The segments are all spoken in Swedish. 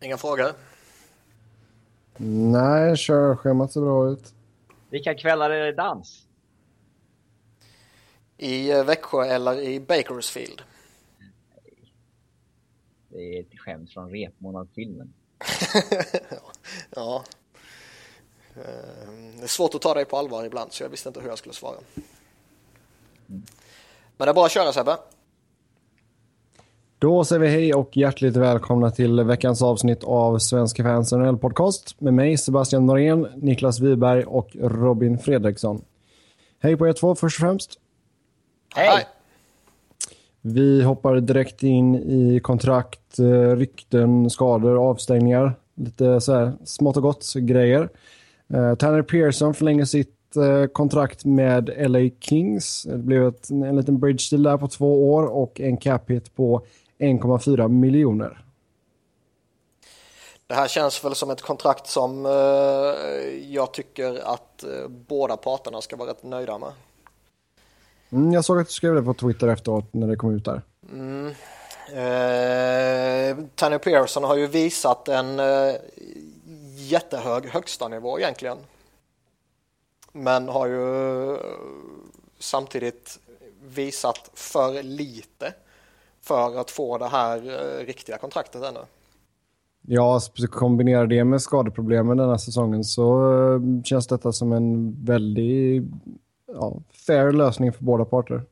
Inga frågor? Nej, kör. Schemat ser bra ut. Vilka kvällar är det dans? I eh, Växjö eller i Bakersfield? Det är ett skämt från repmånadsfilmen. ja. Eh, det är svårt att ta dig på allvar ibland så jag visste inte hur jag skulle svara. Men det är bra att köra Sebbe. Då säger vi hej och hjärtligt välkomna till veckans avsnitt av Svenska fans NHL podcast med mig Sebastian Norén, Niklas Wiberg och Robin Fredriksson. Hej på er två först och främst. Hej! Vi hoppar direkt in i kontrakt, eh, rykten, skador, avstängningar. Lite så här smått och gott grejer. Uh, Tanner Pearson förlänger sitt uh, kontrakt med LA Kings. Det blev ett, en liten bridge deal där på två år och en cap hit på 1,4 miljoner. Det här känns väl som ett kontrakt som uh, jag tycker att båda parterna ska vara rätt nöjda med. Mm, jag såg att du skrev det på Twitter efteråt när det kom ut där. Mm. Eh, Tanner Pearson har ju visat en eh, jättehög högsta nivå egentligen. Men har ju samtidigt visat för lite för att få det här eh, riktiga kontraktet ännu. Ja, kombinera det med skadeproblemen den här säsongen så eh, känns detta som en väldigt ja, fair lösning för båda parter.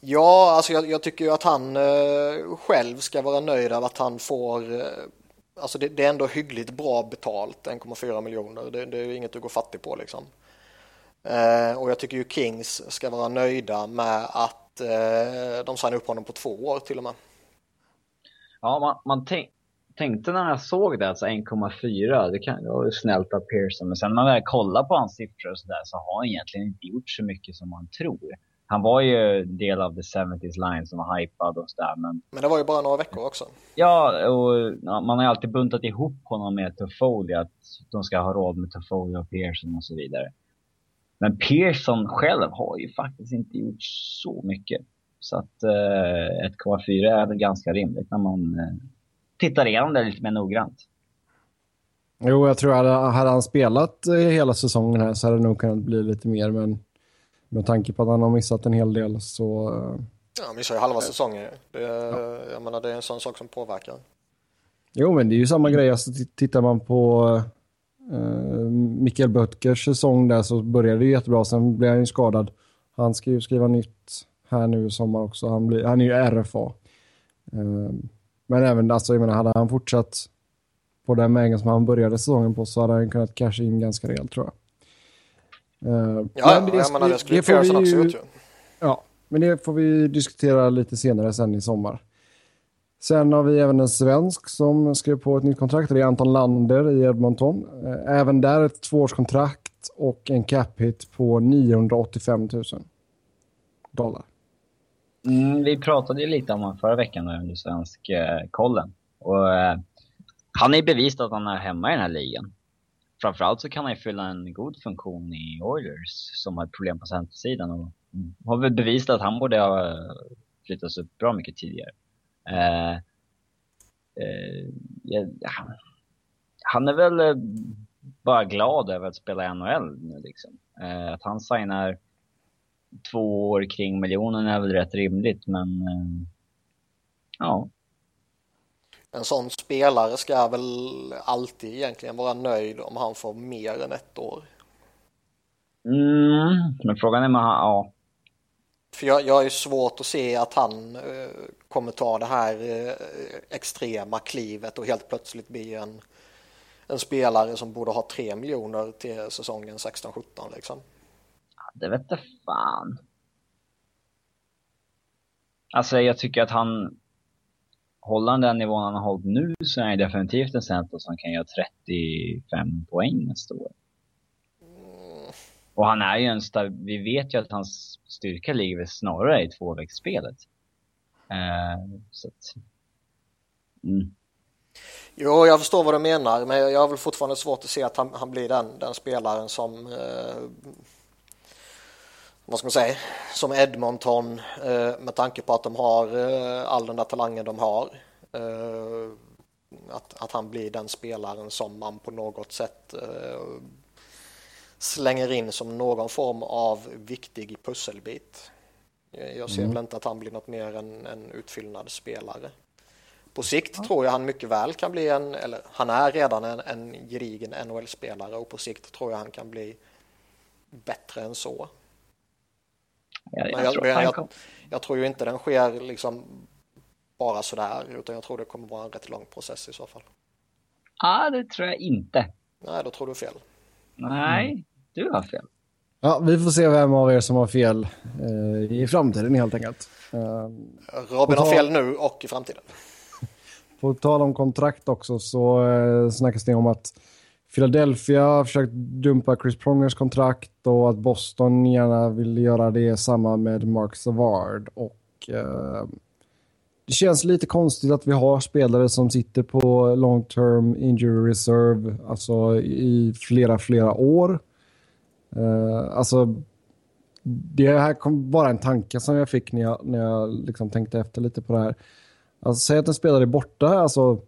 Ja, alltså jag, jag tycker ju att han eh, själv ska vara nöjd av att han får eh, Alltså det, det, är ändå hyggligt bra betalt, 1,4 miljoner. Det, det, är inget du går fattig på liksom. Eh, och jag tycker ju Kings ska vara nöjda med att eh, de signar upp honom på två år till och med. Ja, man, man tänk, tänkte när jag såg det, alltså 1,4, det, kan, det var ju snällt av Pearson. Men sen när man väl kollar på hans siffror och sådär så har han egentligen inte gjort så mycket som man tror. Han var ju del av the 70s line som var hypad och sådär. Men... men det var ju bara några veckor också. Ja, och man har ju alltid buntat ihop honom med Toffoli. Att de ska ha råd med Toffoli och Pearson och så vidare. Men Pearson själv har ju faktiskt inte gjort så mycket. Så att eh, 1,4 är väl ganska rimligt när man eh, tittar igenom det lite mer noggrant. Jo, jag tror att hade han spelat eh, hela säsongen här så hade det nog kunnat bli lite mer. Men med tanke på att han har missat en hel del så... Eh, ja, han missar ju halva säsongen. Det, ja. Jag menar, det är en sån sak som påverkar. Jo, men det är ju samma grej. Alltså, tittar man på uh, Mikael Böttgers säsong där så började det jättebra. Sen blev han ju skadad. Han ska ju skriva nytt här nu i sommar också. Han, blir, han är ju RFA. Uh, men även, alltså, jag menar, hade han fortsatt på den vägen som han började säsongen på så hade han kunnat casha in ganska rejält tror jag. Uh, ja, men det, jag menar det skulle det också ju. Ja, men det får vi diskutera lite senare sen i sommar. Sen har vi även en svensk som skrev på ett nytt kontrakt. Det är Anton Lander i Edmonton. Eh, även där ett tvåårskontrakt och en cap hit på 985 000 dollar. Mm, vi pratade ju lite om honom förra veckan under svensk eh, kollen. Och, eh, han är bevisat att han är hemma i den här ligan framförallt så kan han ju fylla en god funktion i Oilers som har ett problem på centersidan och har väl bevisat att han borde ha eh, flyttats upp bra mycket tidigare. Eh, eh, ja, han är väl eh, bara glad över att spela i NHL nu liksom. Eh, att han signar två år kring miljonen är väl rätt rimligt men eh, ja, en sån spelare ska väl alltid egentligen vara nöjd om han får mer än ett år. Mm, men frågan är med ja. För jag, jag är svårt att se att han eh, kommer ta det här eh, extrema klivet och helt plötsligt bli en, en spelare som borde ha 3 miljoner till säsongen 16-17 liksom. Ja, det vet jag fan. Alltså jag tycker att han håller han den nivån han har hållit nu så är han definitivt en center som kan göra 35 poäng nästa år. Och han är ju en vi vet ju att hans styrka ligger snarare i tvåvägsspelet. Uh, så att, mm. Jo, jag förstår vad du menar, men jag har väl fortfarande svårt att se att han, han blir den, den spelaren som eh, vad ska man säga, som Edmonton eh, med tanke på att de har eh, all den där talangen de har. Eh, att, att att han blir den spelaren som man på något sätt eh, slänger in som någon form av viktig pusselbit. Jag ser mm. väl inte att han blir något mer än en utfyllnadsspelare. På sikt ja. tror jag han mycket väl kan bli en, eller han är redan en, en gedigen NHL-spelare och på sikt tror jag han kan bli bättre än så. Ja, jag, jag, tror jag, jag, tror ju inte den sker liksom bara sådär utan jag tror det kommer vara en rätt lång process i så fall. Ja, det tror jag inte. Nej, då tror du fel. Nej, mm. Du har fel. Ja, vi får se vem av er som har fel eh, i framtiden helt enkelt. Eh, Robin har fel nu och i framtiden. På tal om kontrakt också så eh, snackas det om att Philadelphia har försökt dumpa Chris Prongers kontrakt och att Boston gärna vill göra det samma med Mark Savard. Och, eh, det känns lite konstigt att vi har spelare som sitter på long term injury reserve alltså i flera, flera år. Uh, alltså, det här kom bara en tanke som jag fick när jag, när jag liksom tänkte efter lite på det här. Alltså, säg att en spelare är borta, alltså,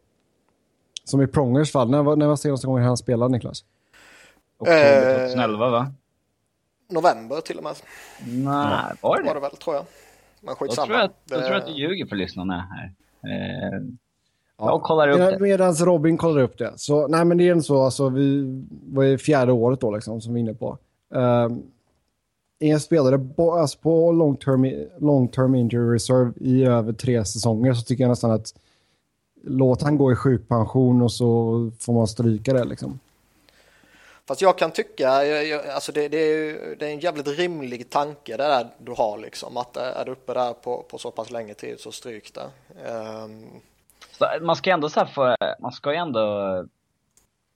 som i Prongers fall. När var, när var senaste gången han spelade, Niklas? Oktober 2011, va? November till och med. Nej, var det Var det väl, tror jag. Men skitsamma. Då tror jag, då tror jag att du ljuger för lyssnarna här. Eh, ja, jag kollar upp det. Medan Robin kollar upp det. Så, nej, men det är ändå så, alltså, vi var i fjärde året då, liksom, som vi är inne på. Um, en spelare alltså på long term, long term injury reserve i över tre säsonger så tycker jag nästan att låt han gå i sjukpension och så får man stryka det liksom. Fast jag kan tycka, jag, jag, alltså det, det, är, det är en jävligt rimlig tanke det där du har liksom. Att är du uppe där på, på så pass länge tid så stryk det. Um... Så man ska ändå så här för, man ska ju ändå,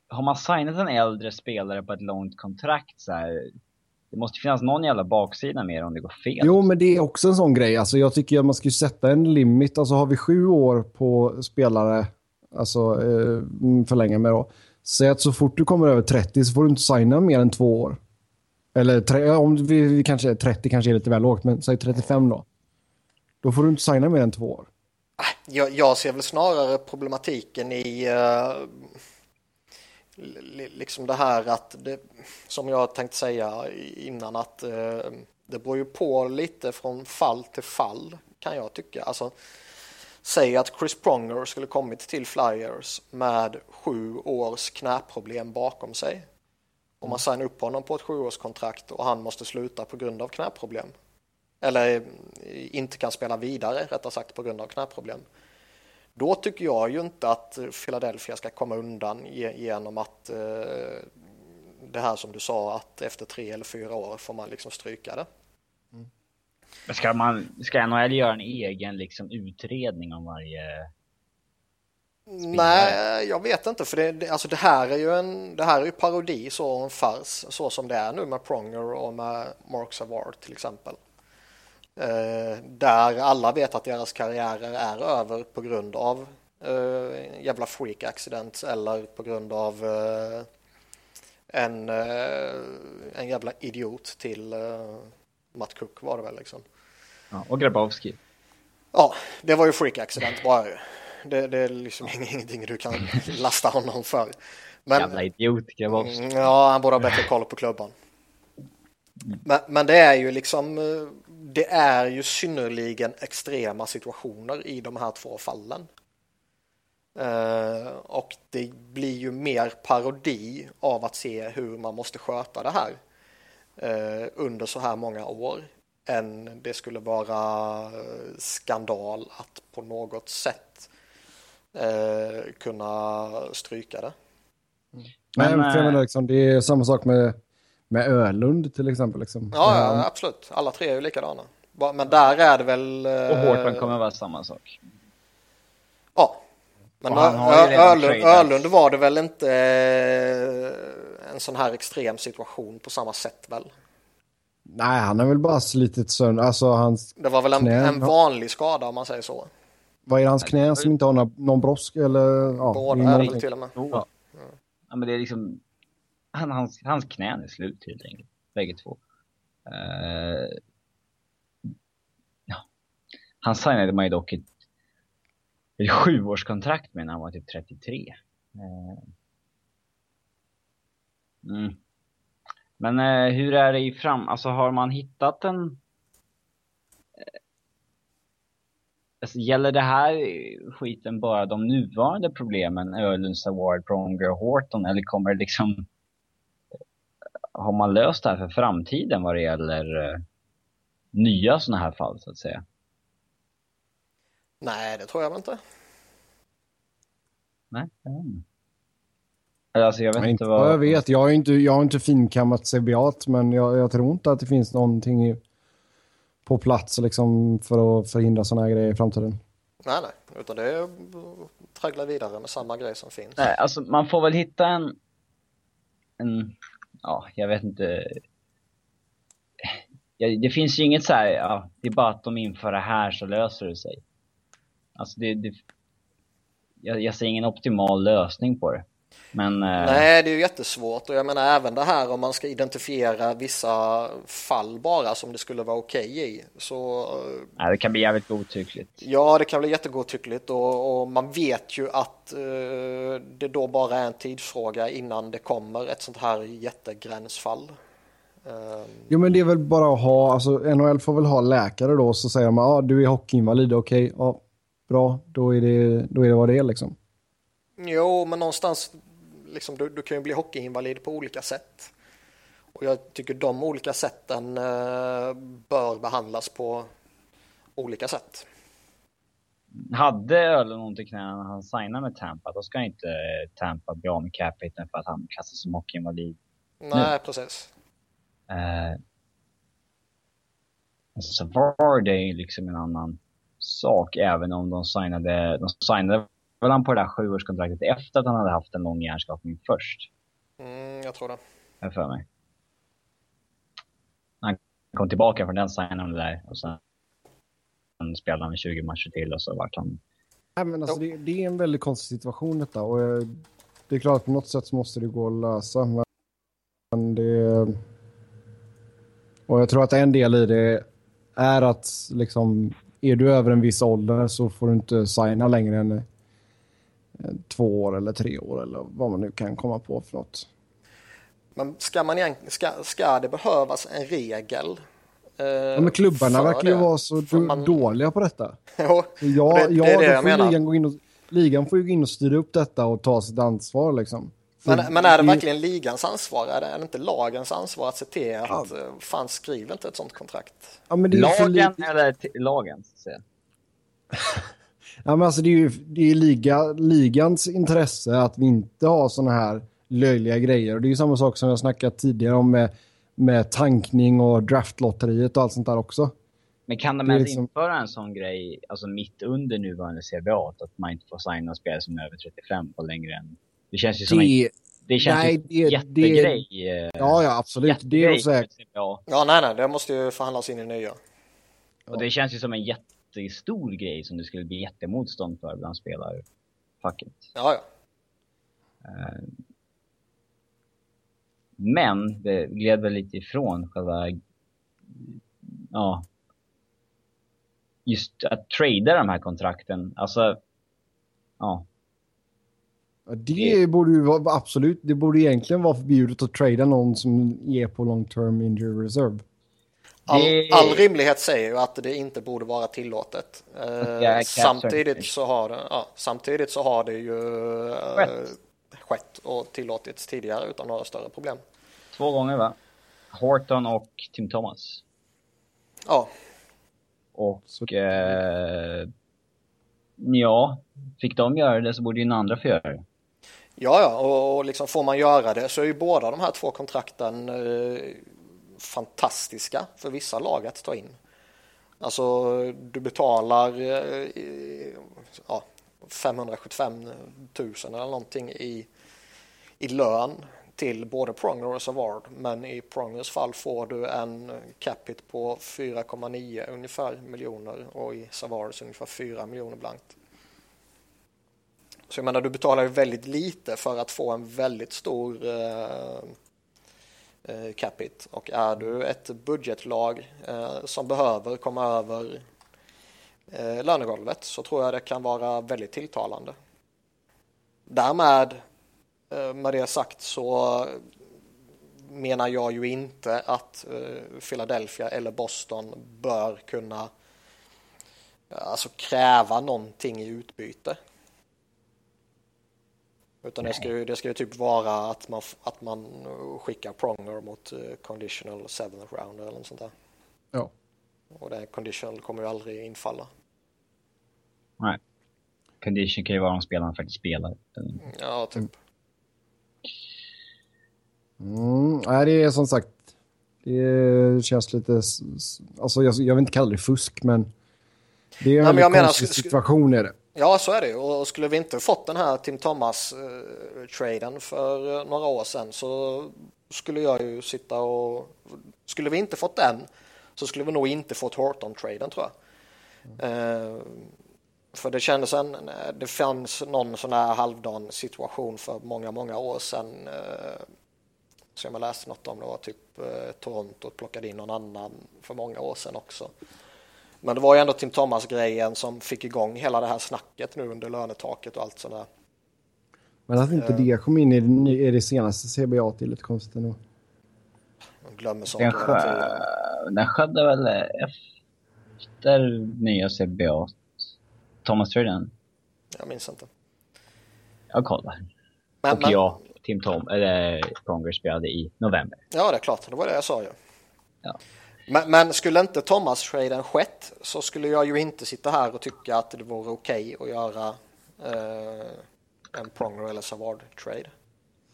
har man signat en äldre spelare på ett långt kontrakt så här, det måste finnas någon jävla baksida med om det går fel. Jo, men det är också en sån grej. Alltså, jag tycker att man ska sätta en limit. Alltså har vi sju år på spelare, alltså eh, förlänga med då. Säg att så fort du kommer över 30 så får du inte signa mer än två år. Eller om vi, vi kanske 30 kanske är lite väl lågt, men säg 35 då. Då får du inte signa mer än två år. Jag, jag ser väl snarare problematiken i uh, liksom det här att det, som jag tänkte säga innan att eh, det beror ju på lite från fall till fall kan jag tycka. Alltså, Säg att Chris Pronger skulle kommit till Flyers med sju års knäproblem bakom sig. Om man signar upp honom på ett sjuårskontrakt och han måste sluta på grund av knäproblem. Eller eh, inte kan spela vidare, rättare sagt, på grund av knäproblem. Då tycker jag ju inte att Philadelphia ska komma undan genom att eh, det här som du sa att efter tre eller fyra år får man liksom stryka det. Ska, man, ska NHL göra en egen liksom, utredning om varje Spelare. Nej, jag vet inte för det, det, alltså det här är ju en det här är ju parodi så en fars så som det är nu med Pronger och med Mark Savard till exempel. Eh, där alla vet att deras karriärer är över på grund av eh, jävla freak accidents eller på grund av eh, en, eh, en jävla idiot till eh, Matt Cook var det väl liksom. Ja, och Grabowski. Ja, det var ju freak accident bara ju. Det, det är liksom ingenting du kan lasta honom för. Men, Jävla idiot Grabowski. Mm, ja, han borde ha bättre koll på klubban. Men, men, det är ju liksom det är ju synnerligen extrema situationer i de här två fallen. Uh, och det blir ju mer parodi av att se hur man måste sköta det här uh, under så här många år än det skulle vara skandal att på något sätt eh, kunna stryka det. Mm. Men, Men menar, liksom, det är samma sak med, med Ölund till exempel. Liksom. Ja, ja, absolut. Alla tre är ju likadana. Men där är det väl... Eh, och Hårtman kommer vara samma sak. Ja. Men Ölund, Ölund var det väl inte eh, en sån här extrem situation på samma sätt väl? Nej, han har väl bara slitit sönder. Alltså, hans det var väl en, en vanlig skada om man säger så. Vad är hans knä som inte har någon, någon brosk eller? Ja, Båda är det till och med. Ja. ja. men det är liksom, han, hans, hans knän är slut helt enkelt. Bägge två. Uh, ja. Han signade man ju dock ett, ett sjuårskontrakt med när han var typ 33. Uh, eh, Mm. Men uh, hur är det i fram... Alltså har man hittat en... Alltså, gäller det här skiten bara de nuvarande problemen, Öhlund, Award, Pronger och Horton, eller kommer det liksom... Har man löst det här för framtiden vad det gäller eh, nya sådana här fall, så att säga? Nej, det tror jag inte. Nej, jag vet inte. Alltså jag vet inte vad vad... jag vet. Jag har inte, jag har inte finkammat CBAt, men jag, jag tror inte att det finns någonting i, på plats liksom, för att förhindra sådana här grejer i framtiden. Nej, nej, utan det är traggla vidare med samma grej som finns. Nej, alltså man får väl hitta en... En... Ja, jag vet inte. Ja, det finns ju inget så här, ja, det är bara att de inför det här så löser det sig. Alltså det... det jag, jag ser ingen optimal lösning på det. Men... eh, Nej, det är ju jättesvårt och jag menar även det här om man ska identifiera vissa fall bara som det skulle vara okej i. Så eh, Nej, det kan bli jävligt godtyckligt. ja, det kan bli jättegodtyckligt och, och man vet ju att eh, det då bara är en tidsfråga innan det kommer ett sånt här jättegränsfall. Eh, Jo men det är väl bara att ha, alltså NHL får väl ha läkare då så säger de ja ah, du är hockeyinvalid, okej, ja bra, då är, det, då är det vad det är liksom. Jo, men någonstans, liksom, du, du kan ju bli hockeyinvalid på olika sätt. Och jag tycker de olika sätten eh, bör behandlas på olika sätt. Hade Öhlund ont i knäna när han signade med Tampa, då ska inte Tampa bli av med capiten för att han klassas som hockeyinvalid. Nej, precis. Eh, alltså, så var det ju liksom en annan sak, även om de signade, de signade väl han på det där sjuårskontraktet efter att han hade haft en lång hjärnskakning först, Mm, jag tror det. jag för mig. Han kom tillbaka från den signen där och sen spelade han 20 matcher till och så vart han... Nej men alltså det, det är en väldigt konstig situation detta och eh, det är klart att på något sätt så måste det gå att lösa men det... Och jag tror att en del i det är att liksom är du över en viss ålder så får du inte signa längre än två år eller tre år eller vad man nu kan komma på för något. Men ska, man egentligen, ska, ska det behövas en regel? Eh, Ja, men klubbarna verkar ju det? vara så man- dåliga på detta. Jo, ja, det- det ja, är det jag menar. ligan, gå in och, ligan får ju gå in och styra upp detta och ta sitt ansvar liksom. Men, men är det det- verkligen ligans ansvar? Är det, är det inte lagens ansvar att se till att eh, fan skriv inte ett sånt kontrakt? Ja, det Lagen eller t- Ja, men alltså det är ju det är liga, ligans intresse att vi inte har såna här löjliga grejer. Och det är ju samma sak som jag snackat tidigare om med, med tankning och draftlotteriet och allt sånt där också. Men kan de Det ens liksom- införa en sån grej, alltså mitt under nuvarande CBA, att man inte får signa spelare som är över 35 på längre än... Det känns ju som en, Det, det känns nej, det- en det- jättegrej. eh, ja, ja, absolut. Det är jättegrej säkert. Ja, nej, nej, det måste ju förhandlas in i nya. Och det känns ju som en jättestor grej som det skulle bli jättemotstånd för bland spelarfacket. Ja, ja. Eh, Men det gled väl lite ifrån själva, ja, just att trada de här kontrakten. Alltså, ja, Ja, Det borde ju vara absolut, det borde egentligen vara förbjudet att trada någon som ger på long term injury reserve. All, Det- all rimlighet säger ju att det inte borde vara tillåtet. Eh, samtidigt, så har det, ja, samtidigt så har det ju eh, Skett. skett och tillåtits tidigare utan några större problem. två gånger va? Horton och Tim Thomas. Ja, Och Så- eh, ja, fick de göra det så borde ju den andra få göra det. ja, ja och, och liksom får man göra det så är ju båda de här två kontrakten eh, fantastiska för vissa lag att ta in. Alltså du betalar eh, ja, 575 000 eller någonting i, i lön till både Pronger och Savard. Men i Prongers fall får du en capita på 4,9 ungefär miljoner och i Savards ungefär 4 miljoner blankt. Så jag menar du betalar ju väldigt lite för att få en väldigt stor eh, eh, capita och är du ett budgetlag eh, som behöver komma över eh, lönegolvet så tror jag det kan vara väldigt tilltalande. Därmed eh, med det sagt så menar jag ju inte att eh, Philadelphia eller Boston bör kunna eh, alltså kräva någonting i utbyte. Utan det ska, ju, det ska ju typ vara att man, att man skickar Pronger mot conditional seventh rounder eller något sånt där. Ja. Och det conditional kommer ju aldrig infalla. Nej. Condition kan ju vara om spelarna faktiskt spelar. Ja, typ. Mm, nej, det är som sagt, det känns lite, alltså jag, jag vill inte kalla det fusk, men det är en Nej, väldigt konstig situation är det. Ja, så är det och skulle vi inte fått den här Tim Thomas-traden eh, för eh, några år sedan så skulle jag ju sitta och, skulle vi inte fått den så skulle vi nog inte fått Horton-traden tror jag. Mm. Eh, för det kändes en, eh, det fanns någon sån här halvdan situation för många, många år sedan som jag läste något om. Det var typ eh, Toronto plockade in någon annan för många år sedan också. Men det var ju ändå Tim Thomas-grejen som fick igång hela det här snacket nu under lönetaket och allt sådär. Men att inte uh, det kom in i det, i det senaste CBA till lite konstigt ändå. Man glömmer sånt den, sjö, den skedde väl efter nya CBA? Thomas Traden? Jag minns inte. Jag kollar. Men, och men, ja, Tim Tom, eller Pronger spelade i november. Ja, det är klart. Det var det jag sa ju. Ja. Men, men, skulle inte Thomas-traden skett så skulle jag ju inte sitta här och tycka att det vore okej okay att göra eh, en Pronger eller Savard-trade.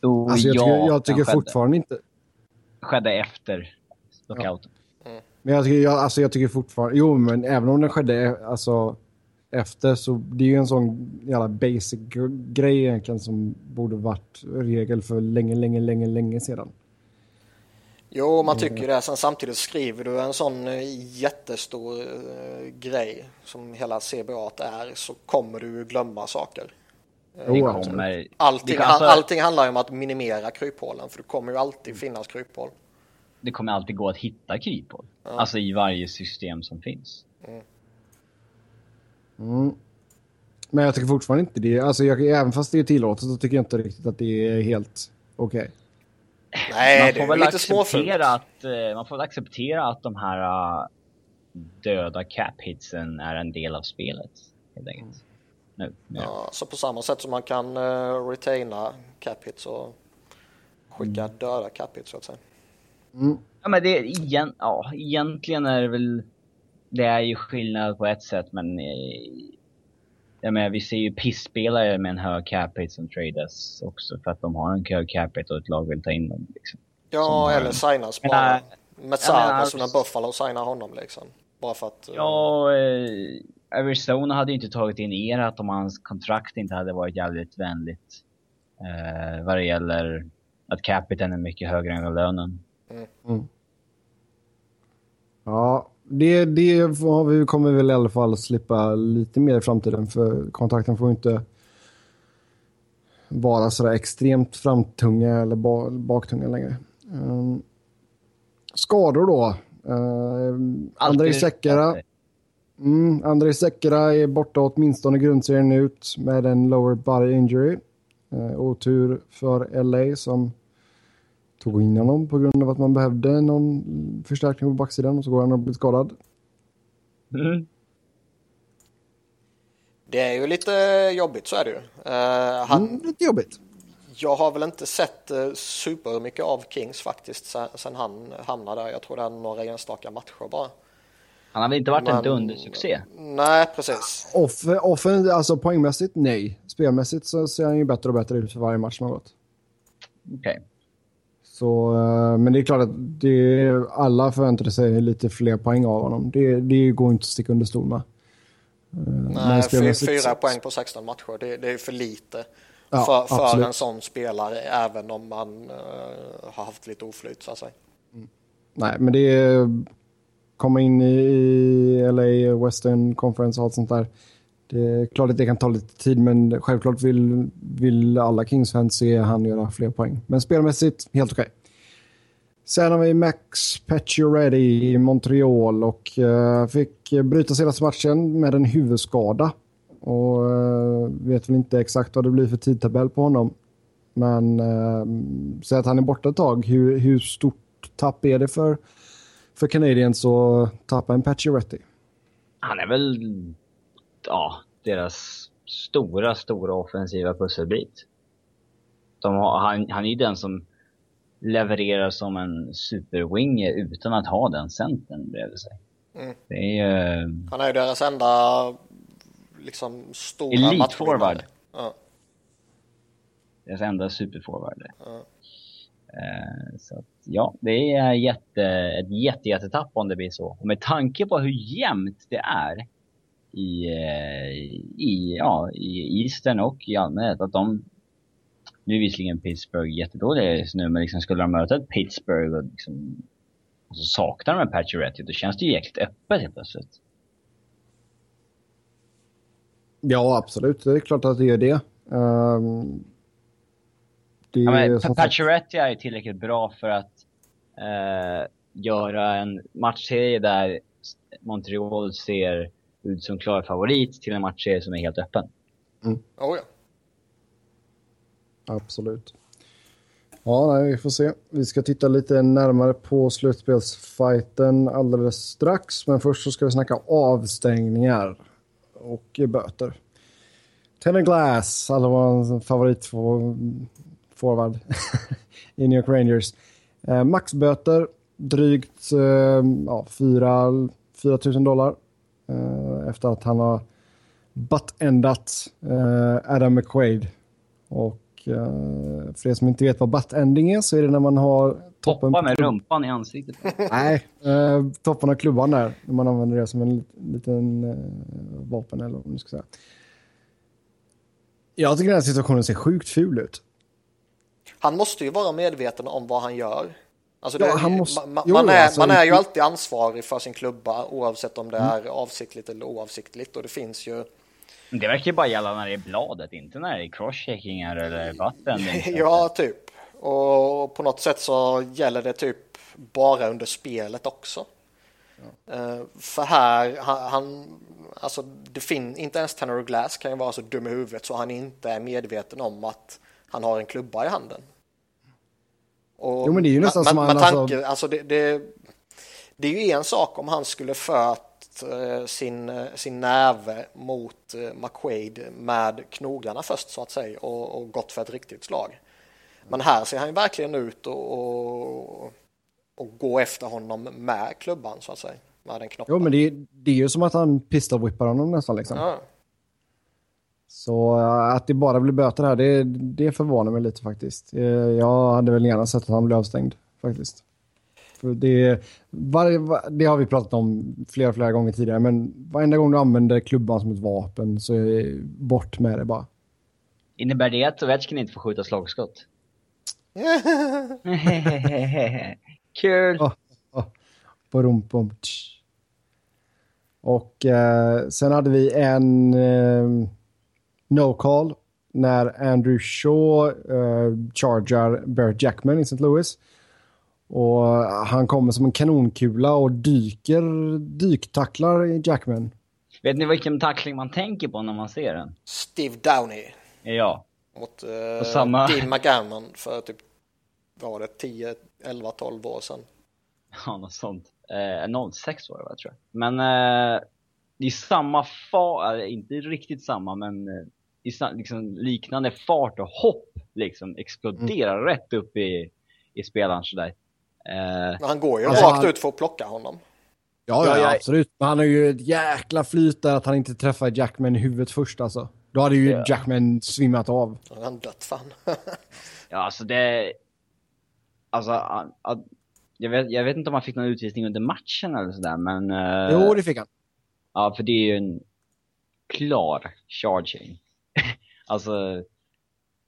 Oh, alltså jag tycker, jag tycker fortfarande inte... Skedde efter lockouten. Ja. Mm. Men jag tycker, jag, alltså jag tycker fortfarande... Jo, men även om den skedde alltså, efter så det är ju en sån jävla basic grej egentligen som borde varit regel för länge, länge, länge, länge sedan. Jo, man tycker det. Sen samtidigt skriver du en sån eh, jättestor uh, grej som hela CBA är så kommer du glömma saker. Det kommer... allting, alltså... allting handlar ju om att minimera kryphålen för det kommer ju alltid finnas kryphål. Det kommer alltid gå att hitta kryphål. Ja. Alltså i varje system som finns. Mm. Mm. Men jag tycker fortfarande inte det. Alltså jag, även fast det är tillåtet så tycker jag inte riktigt att det är helt okej. Okay. Nej, man får väl acceptera att, eh, man får väl acceptera att de här uh, döda cap-hitsen är en del av spelet. Helt enkelt. Nu, nu. Ja, så på samma sätt som man kan uh, retaina cap-hits och skicka mm. döda cap-hits så att säga. Mm. Ja, men det är igen, ja, egentligen är det väl det är ju skillnad på ett sätt men eh, jag menar, vi ser ju pisspelare med en hög capita som tradas också för att de har en hög capita och ett lag vill ta in dem. Liksom. Ja, eller signas bara. Med Sarva som när Buffalo signar honom liksom. Bara för att... Ja, eh, Arizona hade ju inte tagit in Erat om hans kontrakt inte hade varit jävligt vänligt. Eh, vad det gäller att capiten är mycket högre än lönen. Mm. Mm. Ja, det, det har vi, kommer vi väl i alla fall slippa lite mer i framtiden för kontakten får inte vara sådär extremt framtunga eller baktunga längre. Um, skador då. Uh, Andrei Sekera. Mm, Andrei Sekera är borta åtminstone grundserien ut med en lower body injury. Uh, otur för LA som tog in honom på grund av att man behövde någon förstärkning på backsidan och så går han och blir skadad. Mm. Det är ju lite jobbigt, så är det ju. Uh, han, mm, lite jobbigt. Jag har väl inte sett uh, supermycket av Kings faktiskt sen, sen han hamnade där. Jag tror det är några enstaka matcher bara. Han har väl inte varit Men, en dundersuccé? Nej, precis. Off, off, alltså poängmässigt, nej. Spelmässigt så ser han ju bättre och bättre ut för varje match som har gått. Okej. Okay. Så, eh, men det är klart att det, alla förväntade sig lite fler poäng av honom. Det, det går inte att sticka under stol med. Eh, Nej, fyra, fyra poäng på 16 matcher, det, det är för lite ja, för, för en sån spelare, även om man uh, har haft lite oflyt så att säga. Mm. Nej, men det är komma in i LA Western Conference och allt sånt där. Det är klart att det kan ta lite tid, men självklart vill, vill alla Kings-fans se han göra fler poäng. Men spelmässigt, helt okej. Okay. Sen har vi Max Pacioretty i Montreal och uh, fick bryta senaste matchen med en huvudskada. Och uh, vet väl inte exakt vad det blir för tidtabell på honom. Men eh, säg att han är borta ett tag. Hur, hur stort tapp är det för, för Canadiens att tappa en Pacioretty? Han är väl, ja, deras stora, stora offensiva pusselbit. De har, han, han är ju den som levererar som en superwinger utan att ha den centern bredvid sig. Mm. Det är ju... Han är ju deras enda liksom stora Elite matchvinnare. forward. Ja. Deras enda superforward. Ja. Eh, så att, ja, det är jätte, ett jätte, jättetapp om det blir så. Och med tanke på hur jämnt det är i, eh, i, ja, i Eastern och i allmänhet, att de... Nu är visserligen Pittsburgh jättedåliga just nu, men liksom skulle de möta ett Pittsburgh och liksom... Och så saknar de en Pacioretty, då känns det ju jäkligt öppet helt plötsligt. Ja, absolut. Det är klart att det gör det. Um, det Ja, men sagt- Pacioretty är tillräckligt bra för att eh, göra en matchserie där Montreal ser ut som klar favorit till en matchserie som är helt öppen. Oh, ja. Absolut. Ja, nej, vi får se. Vi ska titta lite närmare på slutspelsfighten alldeles strax. Men först så ska vi snacka avstängningar och böter. Tanner Glass, alla var favorit forward i New York Rangers. Eh, maxböter, drygt eh, ja, 4, 4 000 dollar. Eh, efter att han har butt-endat eh, Adam McQuaid. Och eh, för er som inte vet vad butt-ending är så är det när man har toppen Hoppa på med rumpan i ansiktet. Nej, eh, toppen av klubban där. När man använder det som en lit- liten eh, vapen eller vad man ska säga. Jag tycker den här situationen ser sjukt ful ut. Han måste ju vara medveten om vad han gör. Alltså Ja, det, han måste- man, jo, man, är, alltså, man är ju alltid ansvarig för sin klubba oavsett om det är avsiktligt eller oavsiktligt. Och det finns ju... Det verkar ju bara gälla när det är bladet, inte när det är crosscheckingar eller vatten. Ja, typ. Och på något sätt så gäller det typ bara under spelet också. Eh, för här, han, han alltså det fin, inte ens Tanner Glass kan ju vara så dum i huvudet så han inte är medveten om att han har en klubba i handen. Och Jo, men det är ju nästan som han, med alltså- tanke, alltså det, det, det är ju en sak om han skulle fört eh, sin, eh, sin näve mot eh, McQuaid med knogarna först så att säga och, och gått för ett riktigt slag. Men här ser han ju verkligen ut och, och, och gå efter honom med klubban så att säga. Med den knoppen. Jo, men det, är- det är ju som att han pistolwhippar honom nästan. Liksom. ja. Så eh, att det bara blir böter här, det, det förvånar mig lite faktiskt. Eh, Jag hade väl gärna sett att han blev avstängd faktiskt. För det, varje, va- det har vi pratat om flera, flera gånger tidigare, men varenda gång du använder klubban som ett vapen så är bort med det bara. Innebär det att Ovechkin inte får skjuta slagskott? Kul! Bum, tsch. Och eh, sen hade vi en eh, no call när Andrew Shaw eh, chargar Barrett Jackman i St. Louis. Och han kommer som en kanonkula och dyker, dyktacklar Jackman. Vet ni vilken tackling man tänker på när man ser den? Steve Downey Ja. mot eh, Och samma- Dean McGammon för typ vad var det 10, 11, 12 år sedan. Ja, något sånt. Eh, 06 var det tror jag. Men eh, det är samma fart, inte riktigt samma, men eh, i sa- liksom, liknande fart och hopp liksom exploderar rätt upp i, i spelaren sådär. Eh, Men han går ju Alltså, rakt han- ut för att plocka honom. Ja, Ja, ja, absolut. Men han har ju ett jäkla flyt där att han inte träffar Jackman i huvudet först alltså. Då hade ju Ja. Jackman svimmat av. Han dött fan. ja, alltså det... Alltså, jag, vet, jag vet inte om han fick någon utvisning under matchen eller sådär, men... eh, Jo, det fick han. Ja, för det är ju en klar charging. alltså,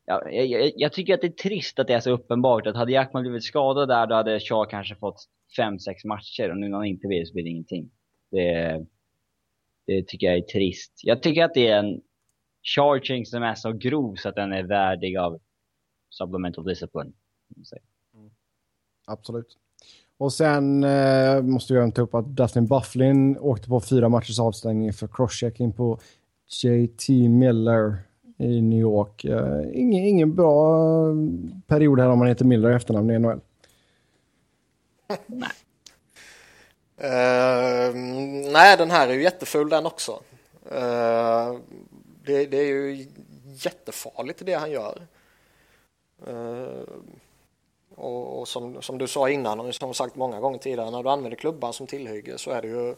ja, jag, jag, tycker att det är trist att det är så uppenbart att hade Jackman blivit skadad där, då hade Shaw kanske fått fem sex matcher och nu när han inte vill så blir det ingenting. Det, det tycker jag är trist. Jag tycker att det är en charging som är så grov så att den är värdig av supplemental discipline. Mm. Absolut. Och sen eh, måste jag ta upp att Dustin Bufflin åkte på fyra matchers avstängning för crosschecking på JT Miller i New York. Eh, ingen, ingen bra eh, period här om man heter Miller i efternamn i NHL. Nej. Ehm, uh, nej, den här är ju jätteful den också. Uh, det, det, är ju jättefarligt det han gör. Uh, och, och som, som, du sa innan och som sagt många gånger tidigare, när du använder klubban som tillhygge så är det ju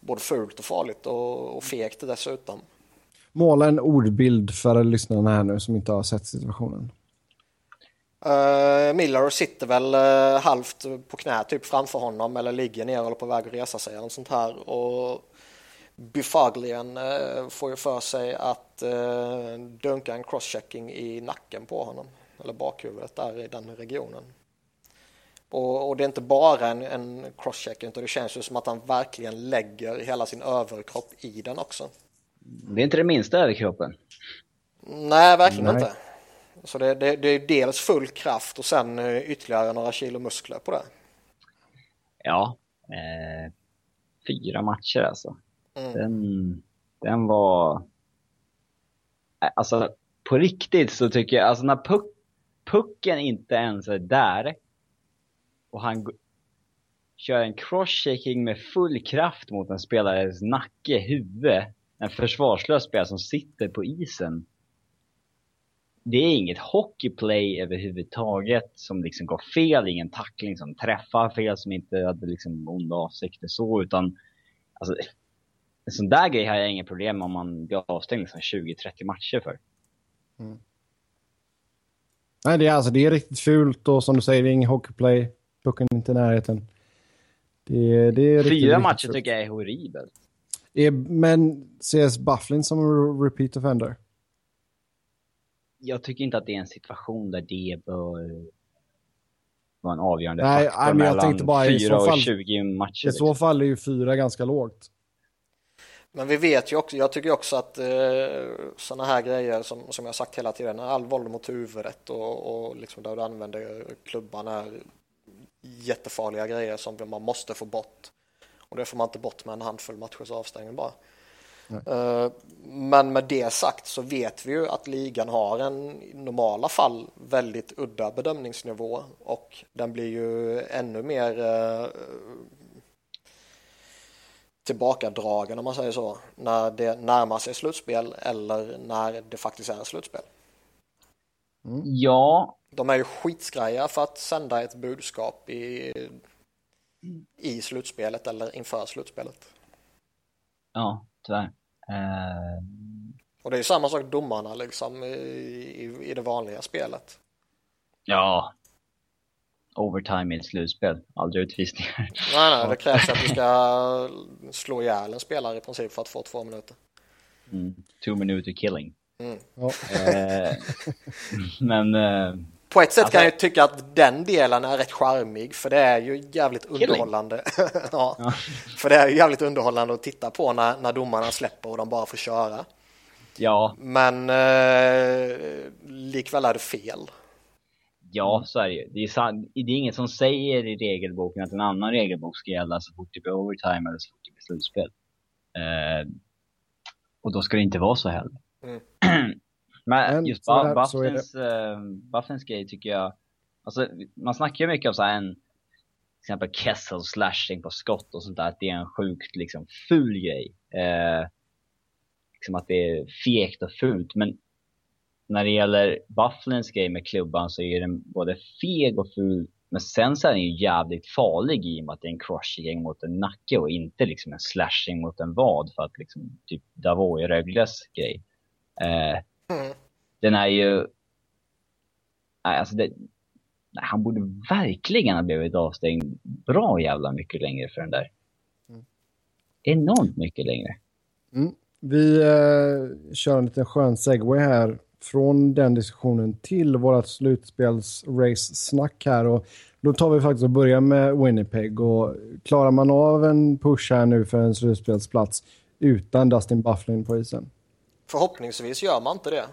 både fult och farligt och, och fegt dessutom. Måla en ordbild för lyssnarna här nu som inte har sett situationen. Uh, Miller sitter väl uh, halvt på knä typ framför honom eller ligger ner eller på väg att resa sig eller sånt här. Och Bufaglian uh, får ju för sig att uh, dunka en crosschecking i nacken på honom. Eller bakhuvudet där i den regionen. Och, och det är inte bara en, en crosschecking utan det känns ju som att han verkligen lägger hela sin överkropp i den också. Det är inte det minsta överkroppen. Nej, verkligen Nej. inte. Så det, det, det, är dels full kraft och sen eh, ytterligare några kilo muskler på det. Ja, eh, fyra matcher alltså. Mm. Den, den var... Eh, alltså på riktigt så tycker jag, alltså när puck, pucken inte ens är där och han kör en crosschecking med full kraft mot en spelares nacke, huvud, en försvarslös spelare som sitter på isen det är inget hockeyplay överhuvudtaget som liksom går fel, ingen tackling som träffar fel, som inte hade liksom onda avsikter så, utan alltså, en sån där grej har jag inga problem om man blir avstängd liksom 20-30 matcher för. Mm. Nej, det är, alltså, det är riktigt fult och som du säger, det är ingen hockeyplay, pucken inte i närheten. Det, det är Fyra riktigt, matcher riktigt tycker jag är horribelt. Men ses Bufflin som repeat offender? jag tycker inte att det är en situation där det bör vara en avgörande nej, faktor nej, jag tänkte bara, 4 och fall, 20 matcher. I så liksom. fall är ju fyra ganska lågt. Men vi vet ju också, jag tycker också att eh, sådana här grejer som, som jag sagt hela tiden, all våld mot huvudet och, och liksom där du använder klubban är jättefarliga grejer som man måste få bort. Och det får man inte bort med en handfull matchers avstängning bara. Uh, men med det sagt så vet vi ju att ligan har en i normala fall väldigt udda bedömningsnivå och den blir ju ännu mer uh, tillbakadragen om man säger så när det närmar sig slutspel eller när det faktiskt är slutspel. Mm. Ja. De är ju skitskraja för att sända ett budskap i, i slutspelet eller inför slutspelet. Ja, tyvärr. Uh... Och det är samma sak domarna liksom i, i, i det vanliga spelet. Ja. Overtime i ett slutspel, aldrig utvisningar. Nej, nej, det krävs att du ska slå ihjäl en spelare i princip för att få två minuter. Mm. Two minuter killing. Mm. Ja. Uh, men... Uh på ett sätt alltså, kan jag tycka att den delen är rätt charmig för det är ju jävligt underhållande. ja, ja. För det är ju jävligt underhållande att titta på när, när domarna släpper och de bara får köra. Ja. Men eh, likväl är det fel. Ja, så är det ju. Det är, det är inget som säger i regelboken att en annan regelbok ska gälla så fort det blir overtime eller så fort det blir slutspel. Eh, och då ska det inte vara så heller. Mm. Men, Men just ba Buffins, uh, Buffins grej tycker jag, alltså man snackar ju mycket om så här en, till exempel Kessel slashing på skott och sånt där, att det är en sjukt liksom ful grej. Eh, liksom att det är fegt och fult, men när det gäller Bufflins grej med klubban så är den både feg och ful, men sen så är den ju jävligt farlig i och med att det är en crushing mot en nacke och inte liksom en slashing mot en vad för att liksom typ Davoy Rögles grej. Eh, Mm. Den är ju... Nej, alltså det, nej, han borde verkligen ha blivit avstängd bra jävla mycket längre för den där. Mm. Enormt mycket längre. Mm. Vi eh, kör en liten skön segway här från den diskussionen till vårt slutspels-race-snack här. Och då tar vi faktiskt och börjar med Winnipeg. Och klarar man av en push här nu för en slutspelsplats utan Dustin Bufflin på isen? Förhoppningsvis gör man inte det.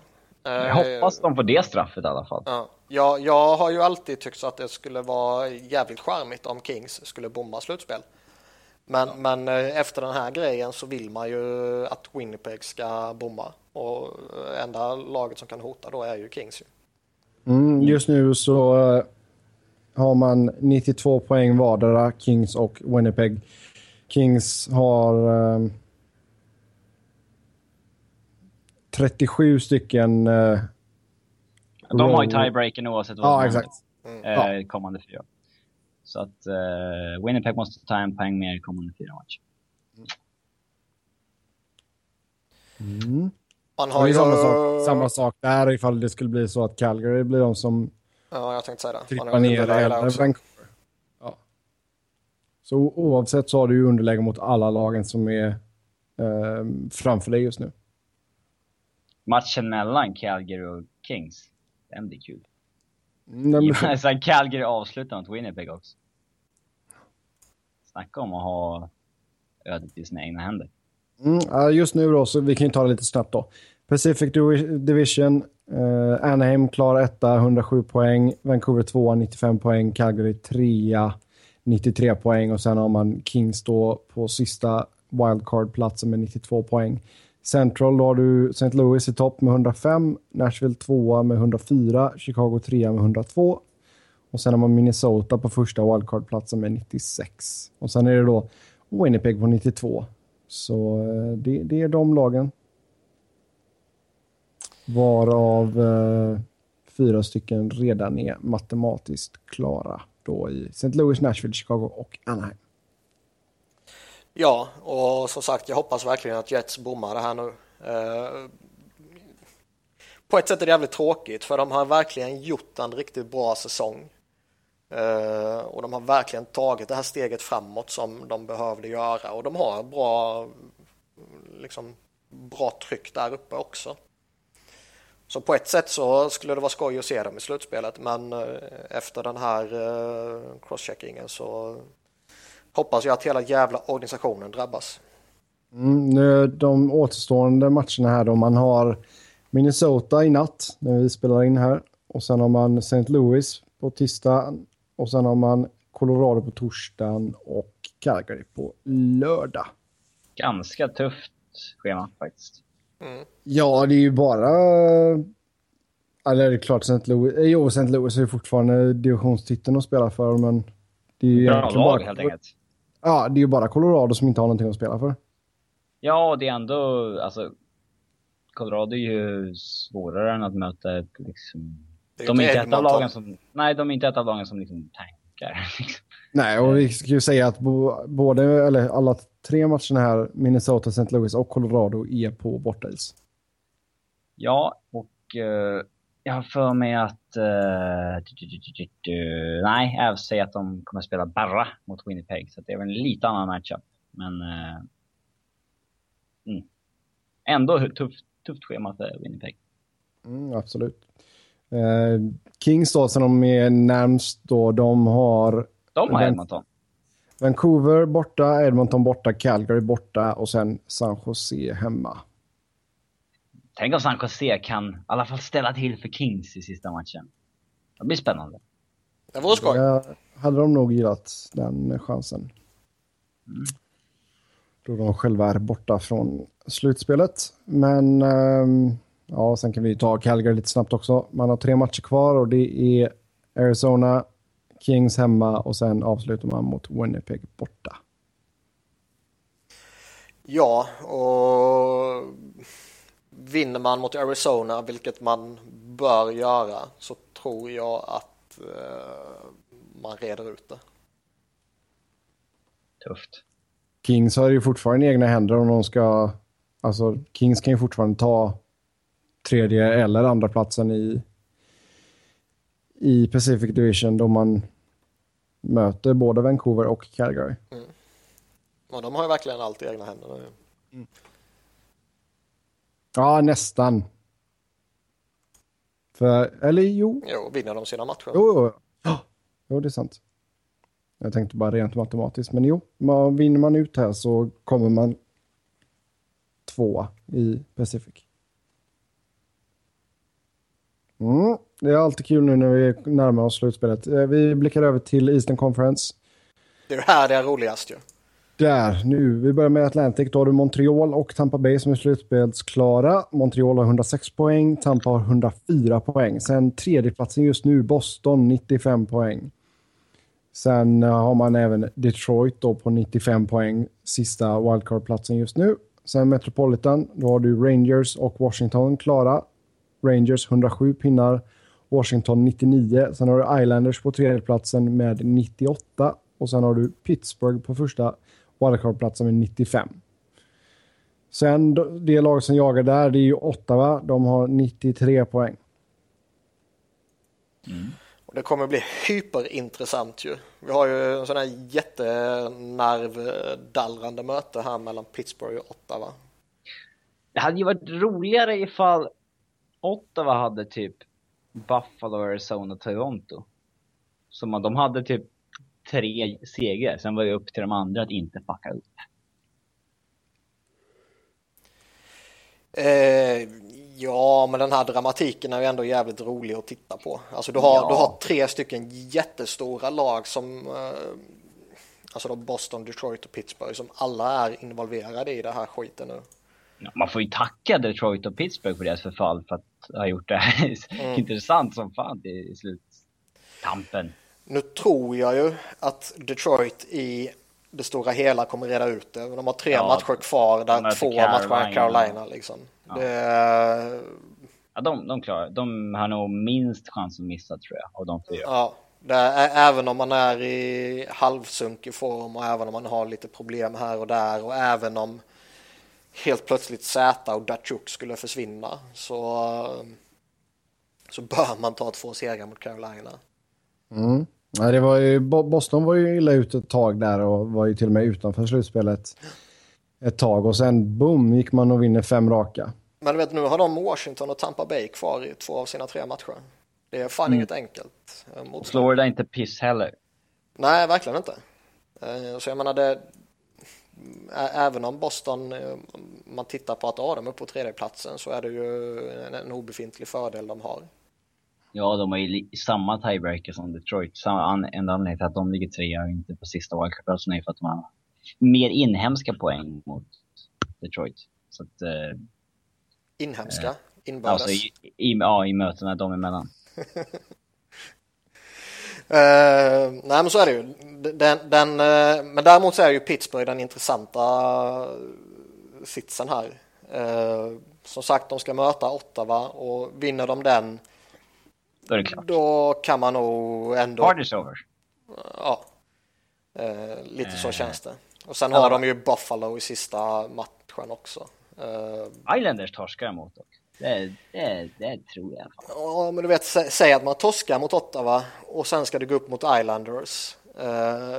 Jag hoppas de får det straffet i alla fall. Ja. Jag, jag har ju alltid tyckt att det skulle vara jävligt charmigt om Kings skulle bomma slutspel. Men, men eh, efter den här grejen så vill man ju att Winnipeg ska bomma. Och eh, enda laget som kan hota då är ju Kings. Ju. Mm, just nu så uh, har man 92 poäng vardera, Kings och Winnipeg. Kings har uh, 37 stycken... Uh, de har ju tiebreaken oavsett vad ja, som exakt. händer mm. kommande fyra. Så att uh, Winnipeg måste ta en poäng mer i kommande fyra matcher. Mm. Man har ju... samma, sak, samma sak där ifall det skulle bli så att Calgary blir de som ja, jag tänkte säga det. trippar ner eller Vancouver. Ja. Så oavsett så har du ju underläge mot alla lagen som är eh, framför dig just nu. Matchen mellan Calgary och Kings, den blir kul. Mm, Sen Calgary avslutar mot Winnipeg också. Snacka om att ha ödet i sina egna händer. Mm, just nu då, så vi kan ju ta det lite snabbt då. Pacific Division, eh, Anaheim klar etta, 107 poäng. Vancouver 2 95 poäng. Calgary 3 93 poäng. Och sen har man Kings då på sista wildcard-platsen med 92 poäng. Central då har du St. Louis i topp med 105, Nashville 2 med 104, Chicago 3 med 102. Och sen har man Minnesota på första wildcardplatsen med 96. Och sen är det då Winnipeg på 92. Så eh, det, det är de lagen. Varav eh, fyra stycken redan är matematiskt klara då i St. Louis, Nashville, Chicago och Anaheim. Ja, och som sagt, jag hoppas verkligen att Jets bommar det här nu. Eh, på ett sätt är det jävligt tråkigt för de har verkligen gjort en riktigt bra säsong. Uh, och de har verkligen tagit det här steget framåt som de behövde göra och de har bra, liksom, bra tryck där uppe också. Så på ett sätt så skulle det vara skoj att se dem i slutspelet men uh, efter den här uh, crosscheckingen så hoppas jag att hela jävla organisationen drabbas. Mm, nu, de återstående matcherna här då, man har Minnesota i natt när vi spelar in här och sen har man St. Louis på tisdag och sen har man Colorado på torsdagen och Calgary på lördag. Ganska tufft schema faktiskt. Mm. Ja, det är ju bara... Eller det är klart St. Louis... Eh, jo, St. Louis är fortfarande divisionstiteln att spela för, men... Det är ju Bra lag bara... helt enkelt. Ja, det är ju bara Colorado som inte har någonting att spela för. Ja, det är ändå... Alltså, Colorado är ju svårare än att möta ett liksom de är inte ett av lagen som, nej, de är inte ett av lagen som liksom tankar. nej, och vi ska ju säga att bo, både, eller alla tre matcherna här, Minnesota, St. Louis och Colorado är på bortais. Ja, och uh, jag har för mig att, uh, du, du, du, nej, jag säger att de kommer att spela bara mot Winnipeg, så det är väl en lite annan matchup. Men uh, mm. ändå tufft, tufft schema för Winnipeg. Mm, absolut. Eh, Kings då, som de är närmst då, de har... De har Edmonton. Vancouver borta, Edmonton borta, Calgary borta och sen San Jose hemma. Tänk om San Jose kan i alla fall ställa till för Kings i sista matchen. Det blir spännande. Det vore skoj. Det hade de nog gillat den chansen. Mm. Då de själva är borta från slutspelet. Men um, Ja, sen kan vi ta Calgary lite snabbt också. Man har tre matcher kvar och det är Arizona, Kings hemma och sen avslutar man mot Winnipeg borta. Ja, och vinner man mot Arizona, vilket man bör göra, så tror jag att uh, man reder ut det. Tufft. Kings har ju fortfarande egna händer om de ska... Alltså, Kings kan ju fortfarande ta tredje eller andra platsen i, i Pacific Division då man möter både Vancouver och Calgary. Mm. Ja, de har ju verkligen allt i egna händer. Mm. Ja, nästan. För, eller jo. Jo, vinner de sina matcher. Jo, jo. Oh, jo, det är sant. Jag tänkte bara rent matematiskt, men jo, man, vinner man ut här så kommer man två i Pacific. Mm, det är alltid kul nu när vi närmar oss slutspelet. Eh, vi blickar över till Eastern Conference. Det är här det är roligast ju. Där, nu. Vi börjar med Atlantic. Då har du Montreal och Tampa Bay som är slutspelsklara. Montreal har 106 poäng, Tampa har 104 poäng. Sen tredjeplatsen just nu, Boston 95 poäng. Sen eh, har man även Detroit då på 95 poäng, sista wildcard-platsen just nu. Sen Metropolitan, då har du Rangers och Washington klara. Rangers 107 pinnar, Washington 99. Sen har du Islanders på tredjeplatsen med 98 och sen har du Pittsburgh på första wildcard-platsen med 95. Sen det lag som jagar där, det är ju Ottawa. De har 93 poäng. Mm. Och det kommer bli hyperintressant ju. Vi har ju en sån här jättenervdallrande möte här mellan Pittsburgh och Ottawa. Det hade ju varit roligare ifall Ottawa hade typ Buffalo, Arizona, Toronto. Som de hade typ tre segrar. Sen var det upp till de andra att inte fucka upp. Eh, ja, men den här dramatiken är ju ändå jävligt rolig att titta på. Alltså du har, ja. du har tre stycken jättestora lag som eh, Alltså då Boston, Detroit och Pittsburgh som alla är involverade i det här skiten nu. Man får ju tacka Detroit och Pittsburgh för deras förfall för att ha gjort det här mm. intressant som fan i sluttampen. Nu tror jag ju att Detroit i det stora hela kommer reda ut det. De har tre ja, matcher kvar där två Carolina. matcher är Carolina liksom. Ja. Det... ja, de, de klarar De har nog minst chans att missa tror jag av de fyra. Ja, är, även om man är i halvsunkig form och även om man har lite problem här och där och även om helt plötsligt Z och Datsjuk skulle försvinna så, så bör man ta två segrar mot Carolina. Mm. Ja, det var ju, Boston var ju illa ute ett tag där och var ju till och med utanför slutspelet ett tag och sen boom gick man och vinner fem raka. Men du vet nu har de Washington och Tampa Bay kvar i två av sina tre matcher. Det är fan mm. inget enkelt. Eh, Mot Florida inte piss heller. Nej, verkligen inte. Eh, så jag menar det, även om Boston, eh, man tittar på att ja, de är på tredjeplatsen så är det ju en, en obefintlig fördel de har. Ja, de har ju samma tiebreaker som Detroit. Samma enda anledning till att de ligger trea och inte på sista wildcard-platsen är för att de har mer inhemska poäng mot Detroit. Så att, eh, inhemska? Eh, Inbördes? Alltså i, i, ja, i mötena dem emellan. Uh, nej men så är det ju. Den, den, uh, men däremot så är ju Pittsburgh den intressanta sitsen här. Uh, som sagt, de ska möta Ottawa och vinner de den då är det klart. Då kan man nog ändå... Party's over. Ja. Lite så känns det. Och sen har de ju Buffalo i sista matchen också. Islanders torskar emot dock. Det, det, det tror jag. Ja, men du vet, säg att man torskar mot Ottawa och sen ska det gå upp mot Islanders. Eh,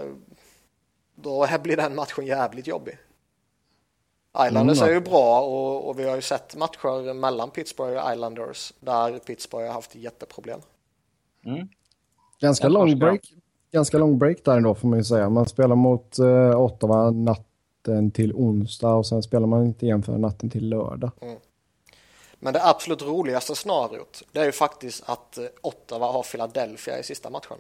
då blir den matchen jävligt jobbig. Islanders mm. är ju bra och, och, vi har ju sett matcher mellan Pittsburgh och Islanders där Pittsburgh har haft jätteproblem. Mm. Ganska lång break. Ganska lång break där ändå får man ju säga. Man spelar mot uh, Ottawa natten till onsdag och sen spelar man inte igen för natten till lördag. Mm. Men det absolut roligaste scenariot det är ju faktiskt att eh, Ottawa har Philadelphia i sista matchen.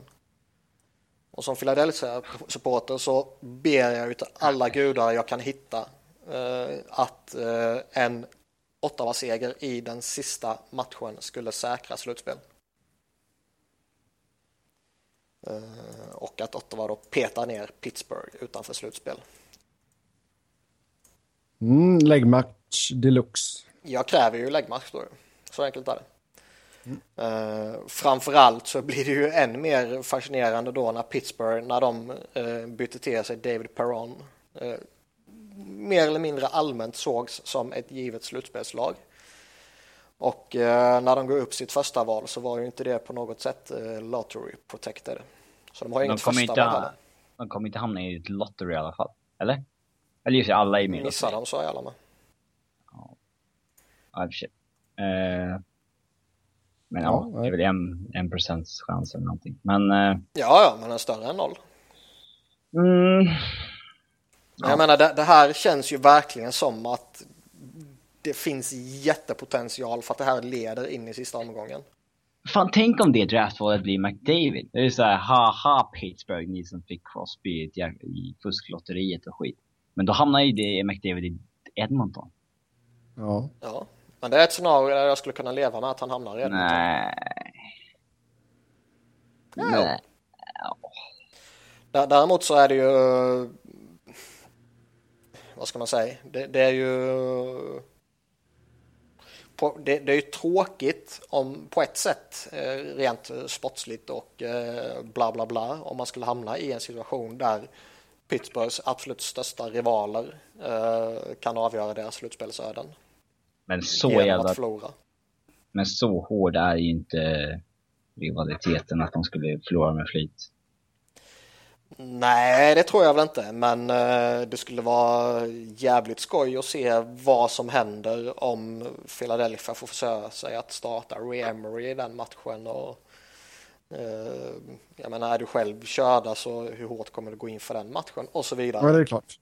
Och som Philadelphia-supporter så ber jag ut alla gudar jag kan hitta eh, att eh, en Ottawa-seger i den sista matchen skulle säkra slutspel. Eh, och att Ottawa då petar ner Pittsburgh utanför slutspel. Mm, läggmatch deluxe jag kräver ju läggmatch då. Så enkelt är det. Mm. Uh, framförallt så blir det ju än mer fascinerande då när Pittsburgh, när de uh, bytte till sig David Perron, uh, mer eller mindre allmänt sågs som ett givet slutspelslag. Och uh, när de går upp sitt första val så var ju inte det på något sätt uh, lottery protected. Så de har inget första inte, val heller. De kommer inte hamna i ett lottery i alla fall, eller? Eller just alla i minus. Missar de så är alla med. Ja, eh, men ja, ja, det är väl en, en procents chans eller någonting. Men... Eh, ja, ja, men en större än noll. Mm. Ja. Jag menar, det, det, här känns ju verkligen som att det finns jättepotential för att det här leder in i sista omgången. Fan, tänk om det draftvalet blir McDavid. Det är så här, haha Pittsburgh, ni som fick Crosby i, i fusklotteriet och skit. Men då hamnar ju det McDavid i Edmonton. Ja. Ja, men det är ett scenario där jag skulle kunna leva med att han hamnar Edmonton. Nej. Nej. Dä- Däremot så är det ju, vad ska man säga, det, det är ju, på, det, det är ju tråkigt om, på ett sätt, eh, rent sportsligt och eh, bla bla bla, om man skulle hamna i en situation där Pittsburghs absolut största rivaler eh, kan avgöra deras slutspelsöden. Men så jävla... Men så hård är ju inte rivaliteten att de skulle förlora med flyt. Nej, det tror jag väl inte, men eh, det skulle vara jävligt skoj att se vad som händer om Philadelphia får försöka sig att starta Re-Emery i den matchen. Och, eh, jag menar, är du själv körda så hur hårt kommer du gå in för den matchen och så ja, vidare. det är klart.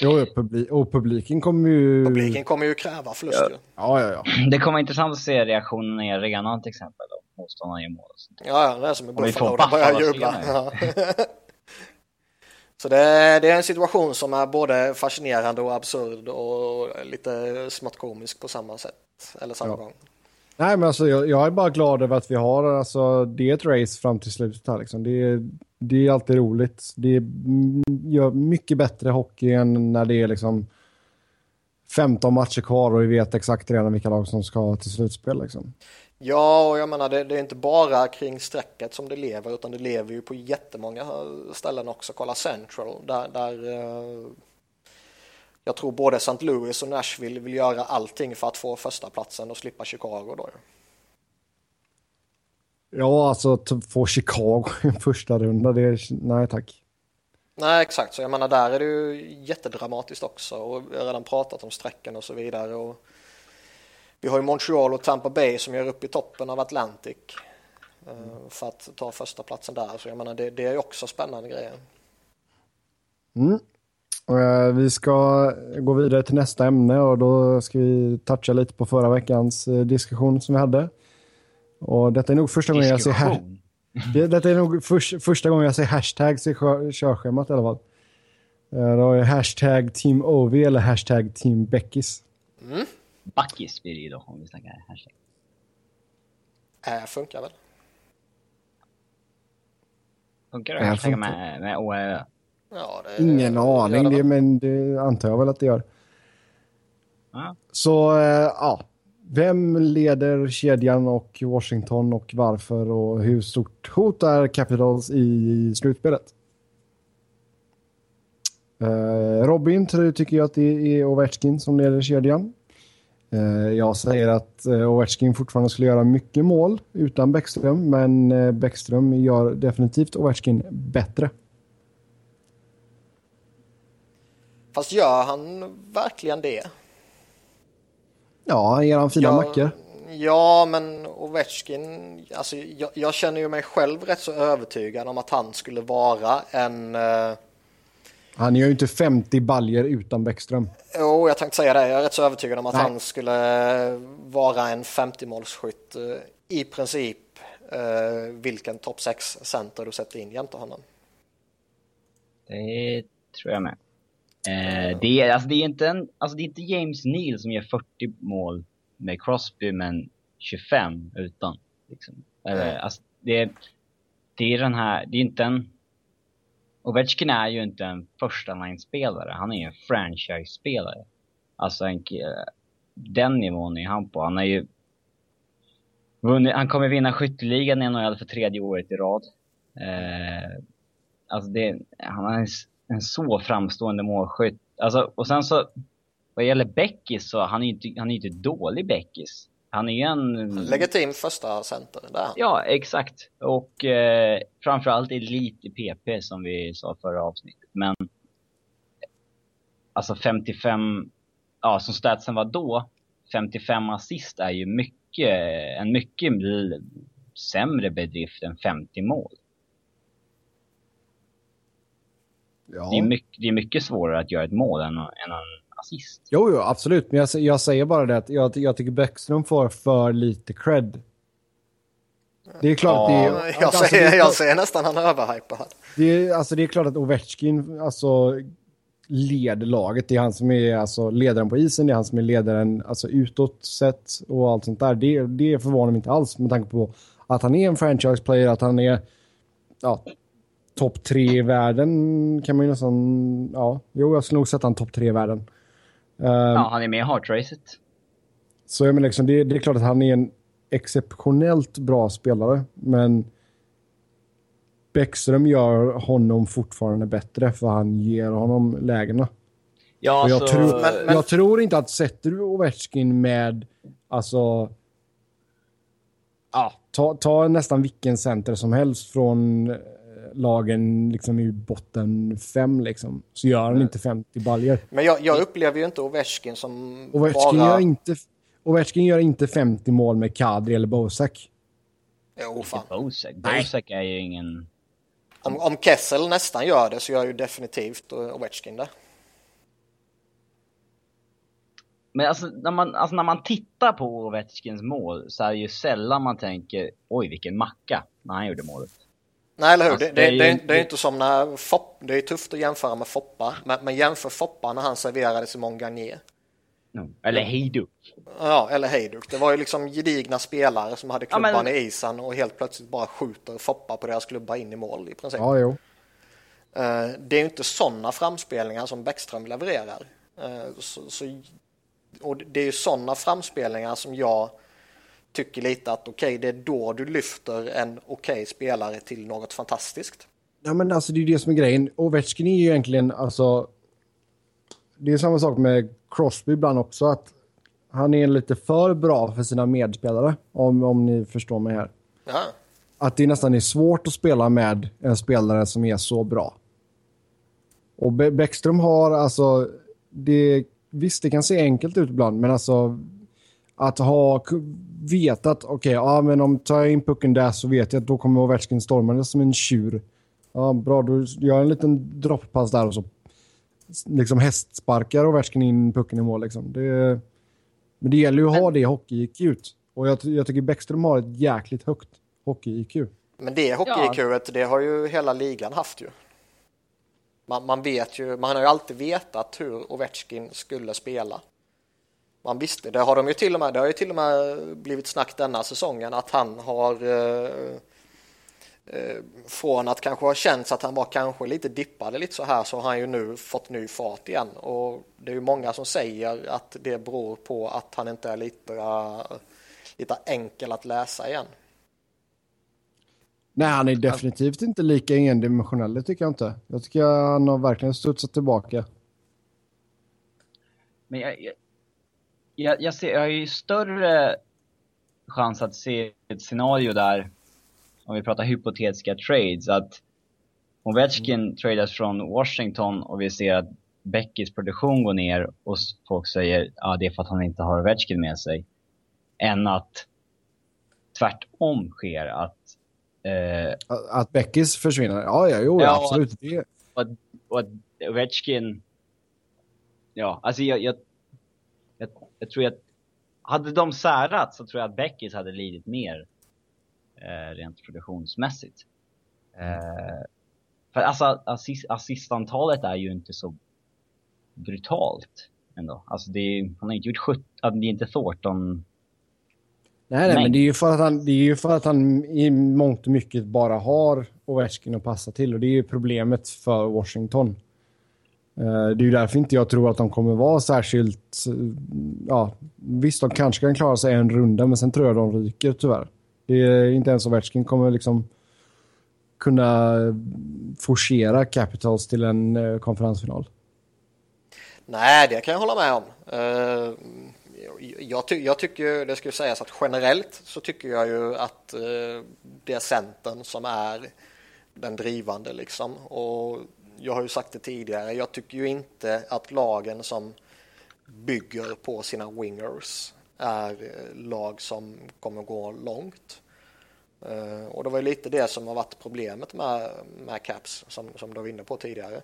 Jo, ja, publi och publiken kommer ju... Publiken kommer ju kräva förlust ju. Ja, ja, ja. Det kommer vara intressant att se reaktionen i arenan till exempel. Om motståndaren gör mål. Ja, ja, det är som i Buffalo, de börjar jubla. Ja. Så det är, det är en situation som är både fascinerande och absurd och lite smått komisk på samma sätt, eller samma Ja. gång. Nej, men alltså jag, jag är bara glad över att vi har, alltså det är ett race fram till slutet här liksom. Det är, det är alltid roligt. Det mm, gör mycket bättre hockey än när det är liksom 15 matcher kvar och vi vet exakt redan vilka lag som ska till slutspel liksom. Ja, och jag menar det, det är inte bara kring strecket som det lever utan det lever ju på jättemånga ställen också. Kolla Central där, där eh, jag tror både St. Louis och Nashville vill göra allting för att få första platsen och slippa Chicago då. Ja, alltså att få Chicago i en första runda, det är, nej tack. Nej, exakt. Så jag menar, där är det ju jättedramatiskt också. Och vi har redan pratat om strecken och så vidare. Och vi har ju Montreal och Tampa Bay som gör upp i toppen av Atlantic. eh, För att ta första platsen där. Så jag menar, det, det är ju också spännande grejer. Mm. Eh, Vi ska gå vidare till nästa ämne och då ska vi toucha lite på förra veckans eh, diskussion som vi hade. Och detta är nog första gången jag ser här. Detta är nog förs- första gången jag ser hashtags i kör, körschemat i alla fall. Eh, Då är hashtag Team OV eller hashtag Team Beckis. Backis blir det ju då om vi snackar hashtag. Äh, funkar väl? Funkar det Ja, att hashtagga funkar. med, med OÖ? Ja, det, Ingen gör aning, det det, men det antar jag väl att det gör. Ja. Så eh, ja, vem leder kedjan och Washington och varför och hur stort hot är Capitals i slutspelet? Eh, Robin tycker jag att det är Ovechkin som leder kedjan. Eh, jag säger att Ovechkin fortfarande skulle göra mycket mål utan Bäckström, men Bäckström gör definitivt Ovechkin bättre. Fast gör han verkligen det? Ja, han ger han fina Ja, mackor. Ja, men Ovechkin, alltså jag, jag känner ju mig själv rätt så övertygad om att han skulle vara en eh, Han gör ju inte 50 baljer utan Bäckström. Jo, jag tänkte säga det. Jag är rätt så övertygad om att Nej. han skulle vara en 50-målsskytt eh, i princip eh, vilken topp 6-center du sätter in jämte honom. Det tror jag med. Eh, det, är, alltså, det, är inte en, alltså, det är inte James Neal som gör 40 mål med Crosby men 25 utan. Liksom. Eller, Nej. alltså, det, det är den här, det är inte en... Ovechkin är ju inte en första line-spelare, han är en franchise-spelare. Alltså en, ki- den nivån är han på. Han har ju vunnit, han kommer vinna skytteligan i NHL för tredje året i rad. Eh, alltså det, han är en, så framstående målskytt. Alltså, och sen så, vad gäller Beckis så han är ju inte, han är inte dålig Beckis. Han är en... Legitim första center, där. Ja, exakt. Och eh, framförallt elit i PP som vi sa förra avsnittet. Men alltså 55, ja som statsen var då, 55 assist är ju mycket, en mycket sämre bedrift än 50 mål. Ja. Det, är mycket, det är mycket svårare att göra ett mål än, än en assist. Jo, jo, absolut. Men jag, jag säger bara det att jag, jag tycker Bäckström får för lite cred. Det är klart Ja, det är... jag, alltså, ser, det, är jag ser nästan han överhypad. det, är, alltså, det är klart att Ovechkin alltså, leder laget. Det är han som är alltså, ledaren på isen, det är han som är ledaren alltså, utåt sett och allt sånt där. Det, det förvånar mig inte alls med tanke på att han är en franchise player, att han är ja, topp tre i världen kan man ju nästan... Ja, jo, jag skulle nog sätta han topp tre i världen. Um, ja, han är med i heartracet. Så jag menar, liksom, det, det är klart att han är en exceptionellt bra spelare, men Bäckström gör honom fortfarande bättre för han ger honom lägena. Ja, jag, alltså, tror, men, men... jag tror inte att sätter du Ovechkin med, alltså, ja, ta, ta nästan vilken center som helst från lagen liksom i botten fem liksom, så gör han inte 50 baljer. Men jag, jag upplever ju inte Ovechkin som Ovechkin bara... Gör inte, Ovechkin gör inte 50 mål med Kadri eller Bosak. Jo, fan. Bosak. Bosak är ju ingen... Om, om Kessel nästan gör det så gör ju definitivt Ovechkin det. Men alltså när, man, alltså när man tittar på Ovechkins mål så är det ju sällan man tänker oj vilken macka när han gjorde målet. Nej, eller hur? Alltså, det, det, det, är, det, är inte som när Fopp, det är tufft att jämföra med Foppa, men, men jämför Foppa när han serverade Simon Garnier. Mm. Eller Hejduk. Ja, eller Hejduk. Det var ju liksom gedigna spelare som hade klubban ja, men... i isen och helt plötsligt bara skjuter Foppa på deras klubba in i mål i princip. Ja, jo. Eh, det är ju inte sådana framspelningar som Bäckström levererar. Eh, så, så, och det är ju sådana framspelningar som jag tycker lite att okej, okay, det är då du lyfter en okej okay spelare till något fantastiskt. Ja, men alltså det är ju det som är grejen. Ovechkin är ju egentligen alltså det är samma sak med Crosby ibland också. Att han är lite för bra för sina medspelare. Om, om ni förstår mig här. Aha. Att det nästan är svårt att spela med en spelare som är så bra. Och Bäckström har alltså... Det, visst, det kan se enkelt ut ibland, men alltså att ha vetat, okej, okay, ja men om tar jag in pucken där så vet jag att då kommer Ovechkin stormande som en tjur. Ja, bra, då gör jag en liten dropppass där och så liksom hästsparkar och värsken in pucken i mål. Liksom. Det, men det gäller ju att ha det hockey-IQ. Och jag, jag tycker Bäckström har ett jäkligt högt hockey-IQ. Men det hockey-IQ, ja. det har ju hela ligan haft ju. Man, man, vet ju, man har ju alltid vetat hur Ovechkin skulle spela. Man visste, det har de ju till och med, det har ju till och med blivit snack denna säsongen att han har eh, Eh, från att kanske ha känts att han var kanske lite dippade lite så här så har han ju nu fått ny fart igen och det är ju många som säger att det beror på att han inte är lite, lite enkel att läsa igen. Nej, han är definitivt inte lika endimensionell, det tycker jag inte. Jag tycker han har verkligen studsat tillbaka. Men jag, jag, jag, ser, jag har ju större chans att se ett scenario där om vi pratar hypotetiska trades, att Ovechkin mm. tradas från Washington och vi ser att Beckys produktion går ner och folk säger att ah, det är för att han inte har Ovechkin med sig. Än att tvärtom sker, att... Eh, att Beckys försvinner? Ja, ja, jo, ja, absolut. Att, och, att, och att Ovechkin... Ja, alltså jag, jag, jag, jag tror att hade de särat så tror jag att Beckys hade lidit mer eh, rent produktionsmässigt. Eh, för alltså assist, assistantalet är ju inte så brutalt ändå. Alltså det är, han har inte gjort 17, det är inte Thornton Nej, nej, men det är ju för att han, det är ju för att han i mångt och mycket bara har Ovechkin att passa till och det är ju problemet för Washington. Eh, det är ju därför inte jag tror att de kommer vara särskilt... Eh, ja, visst, de kanske kan klara sig en runda, men sen tror jag de ryker tyvärr. Det är inte ens Ovechkin kommer liksom kunna forcera Capitals till en eh, konferensfinal. Nej, det kan jag hålla med om. Uh, jag, ty jag, tycker, det skulle sägas att generellt så tycker jag ju att uh, det är Centern som är den drivande liksom. Och jag har ju sagt det tidigare, jag tycker ju inte att lagen som bygger på sina wingers är lag som kommer gå långt. Uh, och det var lite det som har varit problemet med, med Caps som, som du var inne på tidigare.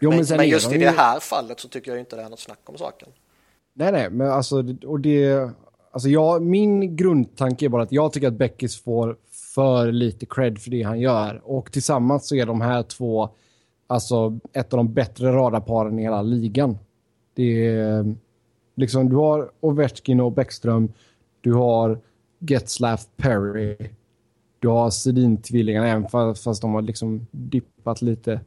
Jo, men, men, men just i det här fallet så tycker jag inte det är något snack om saken. Nej, nej, men alltså, och det, alltså jag, min grundtanke är bara att jag tycker att Beckis får för lite cred för det han gör. Och tillsammans så är de här två alltså ett av de bättre radarparen i hela ligan. Det är liksom, du har Ovechkin och Bäckström. Du har Getzlaff Perry. Du har Sedin-tvillingarna, även fast, fast de har liksom dippat lite.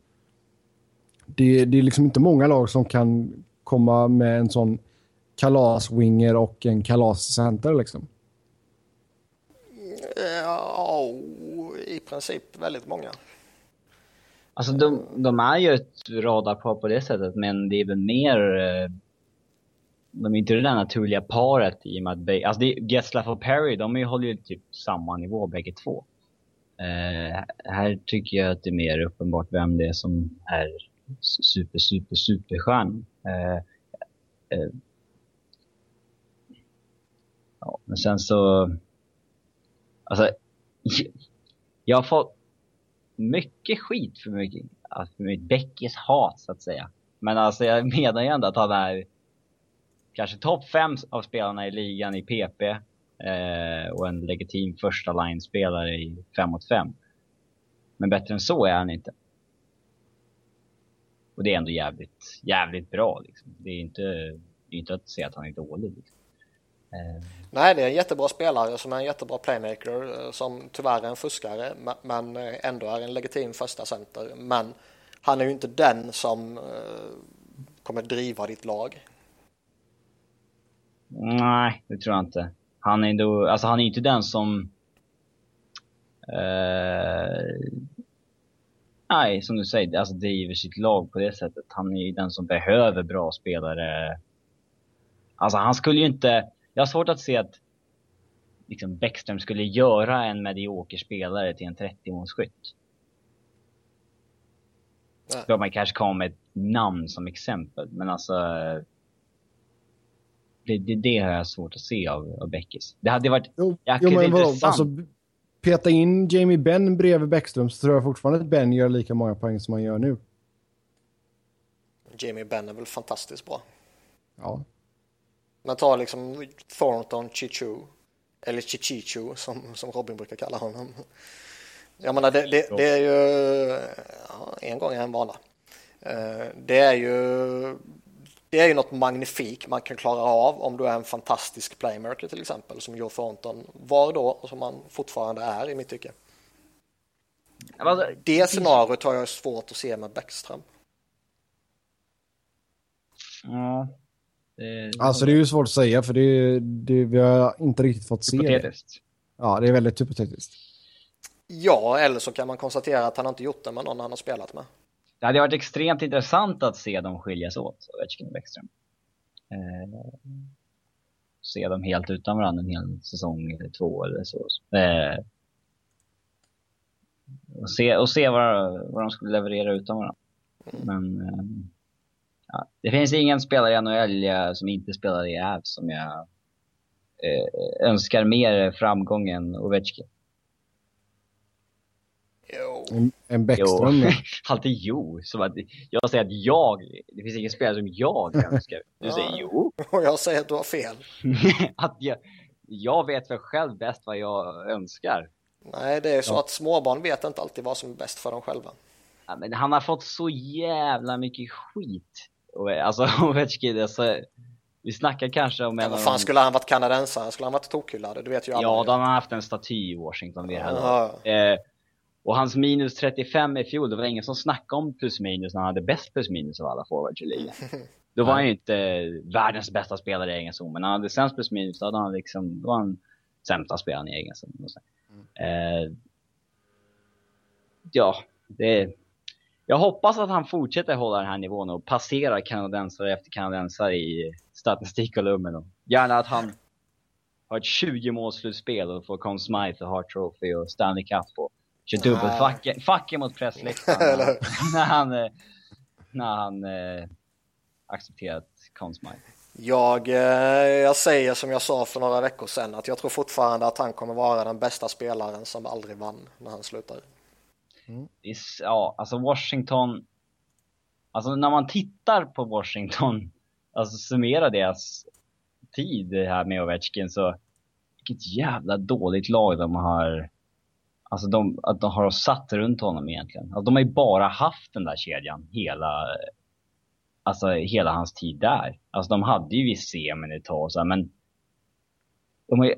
Det, det är liksom inte många lag som kan komma med en sån kalaswinger och en kalascenter liksom. Ja, i princip väldigt många. Alltså de, de är ju ett radarpar på det sättet, men det är väl mer... Eh, de är inte det där naturliga paret i och med att... Be- Alltså Getzlaff och Perry, de håller ju typ samma nivå bägge två. Eh, här tycker jag att det är mer uppenbart vem det är som är super, super, superstjärnan. Eh, eh, ja, men sen så... Alltså, jag har fått mycket skit för, mycket, alltså för mitt Beckis hat så att säga. Men alltså jag menar ju ändå att han är kanske topp fem av spelarna i ligan i PP eh, och en legitim första line-spelare i 5 mot 5. Men bättre än så är han inte. Och det är ändå jävligt, jävligt bra liksom. Det är inte, det är inte att säga att han är dålig liksom. Eh, Nej, det är en jättebra spelare som är en jättebra playmaker eh, som tyvärr är en fuskare men- eh, ändå är en legitim första center. Men han är ju inte den som kommer driva ditt lag. Nej, det tror jag inte. Han är ändå, alltså han är inte den som... Eh, nej, som du säger, alltså driver sitt lag på det sättet. Han är ju den som behöver bra spelare. Alltså han skulle ju inte... Jag har svårt att se att liksom Bäckström skulle göra en medioker spelare till en 30-målsskytt. Nej. Då man kanske komma med ett namn som exempel, men alltså... Det, det, det har jag svårt att se av, av Beckis. Det hade varit Jo, jäkligt jo men vadå? intressant. Alltså, peta in Jamie Benn bredvid Bäckström så tror jag fortfarande att Ben gör lika många poäng som han gör nu. Jamie Benn är väl fantastiskt bra. Ja. Men ta liksom Thornton Chichu eller Chichichu som, som Robin brukar kalla honom. Jag menar det, det, det är ju ja, en gång är en vana. Eh, Det är ju det är ju något magnifikt man kan klara av om du är en fantastisk playmaker till exempel som Joe Thornton var då och som han fortfarande är i mitt tycke. Alltså, Det scenariot har jag svårt att se med Bäckström. Ja. Det, Alltså det är ju svårt att säga för det, det, vi har inte riktigt fått se det. Ja, det är väldigt hypotetiskt. Ja, eller så kan man konstatera att han inte gjort det med någon han har spelat med. Det hade varit extremt intressant att se dem skiljas åt, Ovechkin och Bäckström. Eh, se dem helt utan varandra en hel säsong eller två eller så. Eh, och se, och se vad, vad de skulle leverera utan varandra. Men eh, ja, det finns ingen spelare i NHL eh, som inte spelar i Avs som jag eh, önskar mer framgång än Ovechkin. Jo. En, en Bäckström. ja. Alltid jo. Som att jag säger att jag, det finns ingen spelare som jag önskar. Du säger jo. Och jag säger att du har fel. att jag, jag vet väl själv bäst vad jag önskar. Nej, det är så att småbarn vet inte alltid vad som är bäst för dem själva. Ja, men han har fått så jävla mycket skit. Alltså Ovechkin, alltså, vi snackar kanske om en vad av fan skulle han varit kanadensare? Skulle han varit tokhyllad? Du vet ju alla. Ja, de har haft en staty i Washington det här Ja. eh, Och hans minus 35 i fjol, det var ingen som snackade om plus minus när han hade bäst plus minus av alla forwards i ligan. Då var han ju inte världens bästa spelare i egen zon, men när han hade sämst plus minus, då hade han liksom, då var han sämsta spelaren i egen zon. så. Eh, ja, det... Jag hoppas att han fortsätter hålla den här nivån och passerar kanadensare efter kanadensare i statistikkolumnen. Gärna att han har ett 20 målslutspel och får Conn Smythe och Hart Trophy och Stanley Cup och kör dubbelfucken fucken mot pressläktaren Eller när, hur? när han, eh, när han eh, accepterat Conn Smythe. Jag, eh, jag säger som jag sa för några veckor sedan att jag tror fortfarande att han kommer vara den bästa spelaren som aldrig vann när han slutar. Mm. Det är Ja, alltså Washington. Alltså när man tittar på Washington, alltså summerar deras tid här med Ovechkin så vilket jävla dåligt lag de har Alltså de, att de har satt runt honom egentligen. Alltså de har ju bara haft den där kedjan hela, alltså hela hans tid där. Alltså de hade ju viss semen ett tag och så här, men de har ju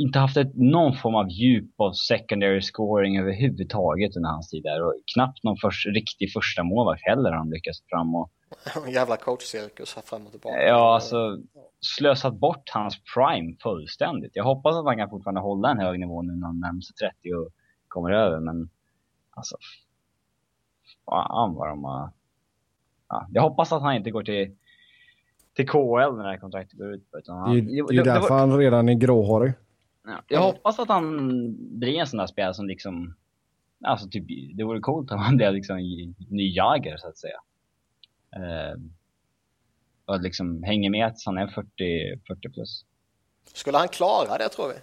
inte haft ett, någon form av djup av secondary scoring överhuvudtaget under hans tid där. Och knappt någon först, riktig första målvakt heller har de lyckats fram och... Jävla coachcirkus här fram och tillbaka. Ja, alltså slösat bort hans prime fullständigt. Jag hoppas att han kan fortfarande hålla en hög nivå nu när han närmar sig 30 och kommer över, men alltså... Fan vad de har... Ja, jag hoppas att han inte går till, till KL när det här kontraktet går ut. Utan han, det, är, det är därför var... han redan är gråhårig. Ja, jag hoppas att han blir en sån där spelare som liksom... Alltså typ, det vore coolt om han blev liksom ny Jagger så att säga. Uh, och liksom hänger med tills han är 40, 40 plus. Skulle han klara det tror vi?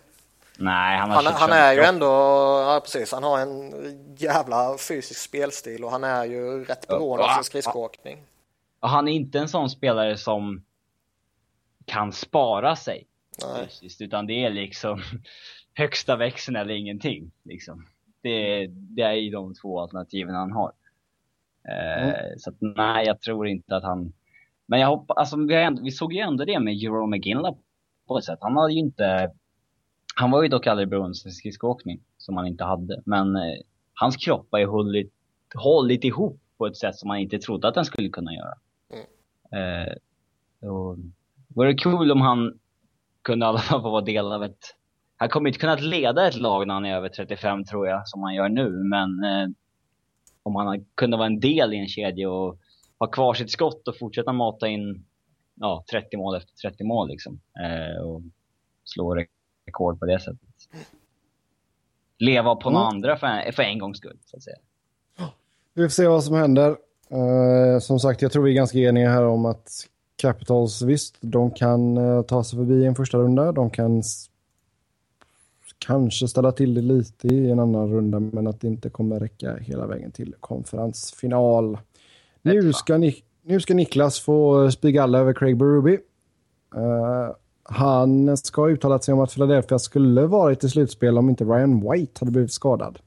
Nej, han, han, han är ju ändå, ja precis, han har en jävla fysisk spelstil och han är ju rätt beroende av sin skridskoåkning. Och han är inte en sån spelare som kan spara sig Nej. fysiskt, utan det är liksom högsta växeln eller ingenting. Liksom. Det, det är ju de två alternativen han har. Eh, mm. Så att, nej, jag tror inte att han... Men jag hoppas, alltså vi, vi såg ju ändå det med Jerome McGinley på ett sätt. Han hade ju inte han var ju dock aldrig beroende av skridskoåkning, som han inte hade. Men eh, hans kropp har ju hållit, hållit ihop på ett sätt som man inte trodde att den skulle kunna göra. Mm. Eh, och, vore det kul om han kunde i alla fall få vara del av ett... Han kommer inte kunna leda ett lag när han är över 35 tror jag, som han gör nu. Men eh, om han kunde vara en del i en kedja och ha kvar sitt skott och fortsätta mata in ja, 30 mål efter 30 mål liksom. Eh, och slå rekord på det sättet. Leva på mm. några andra för en, för en gångs skull, så att säga. Vi får se vad som händer. Uh, som sagt, jag tror vi är ganska eniga här om att Capitals, visst, de kan uh, ta sig förbi en första runda. De kan kanske ställa till det lite i en annan runda, men att det inte kommer räcka hela vägen till konferensfinal. Nu ska, Ni nu ska Niklas få spy alla över Craig Berube. Uh, han ska ha uttalat sig om att Philadelphia skulle varit i slutspel om inte Ryan White hade blivit skadad.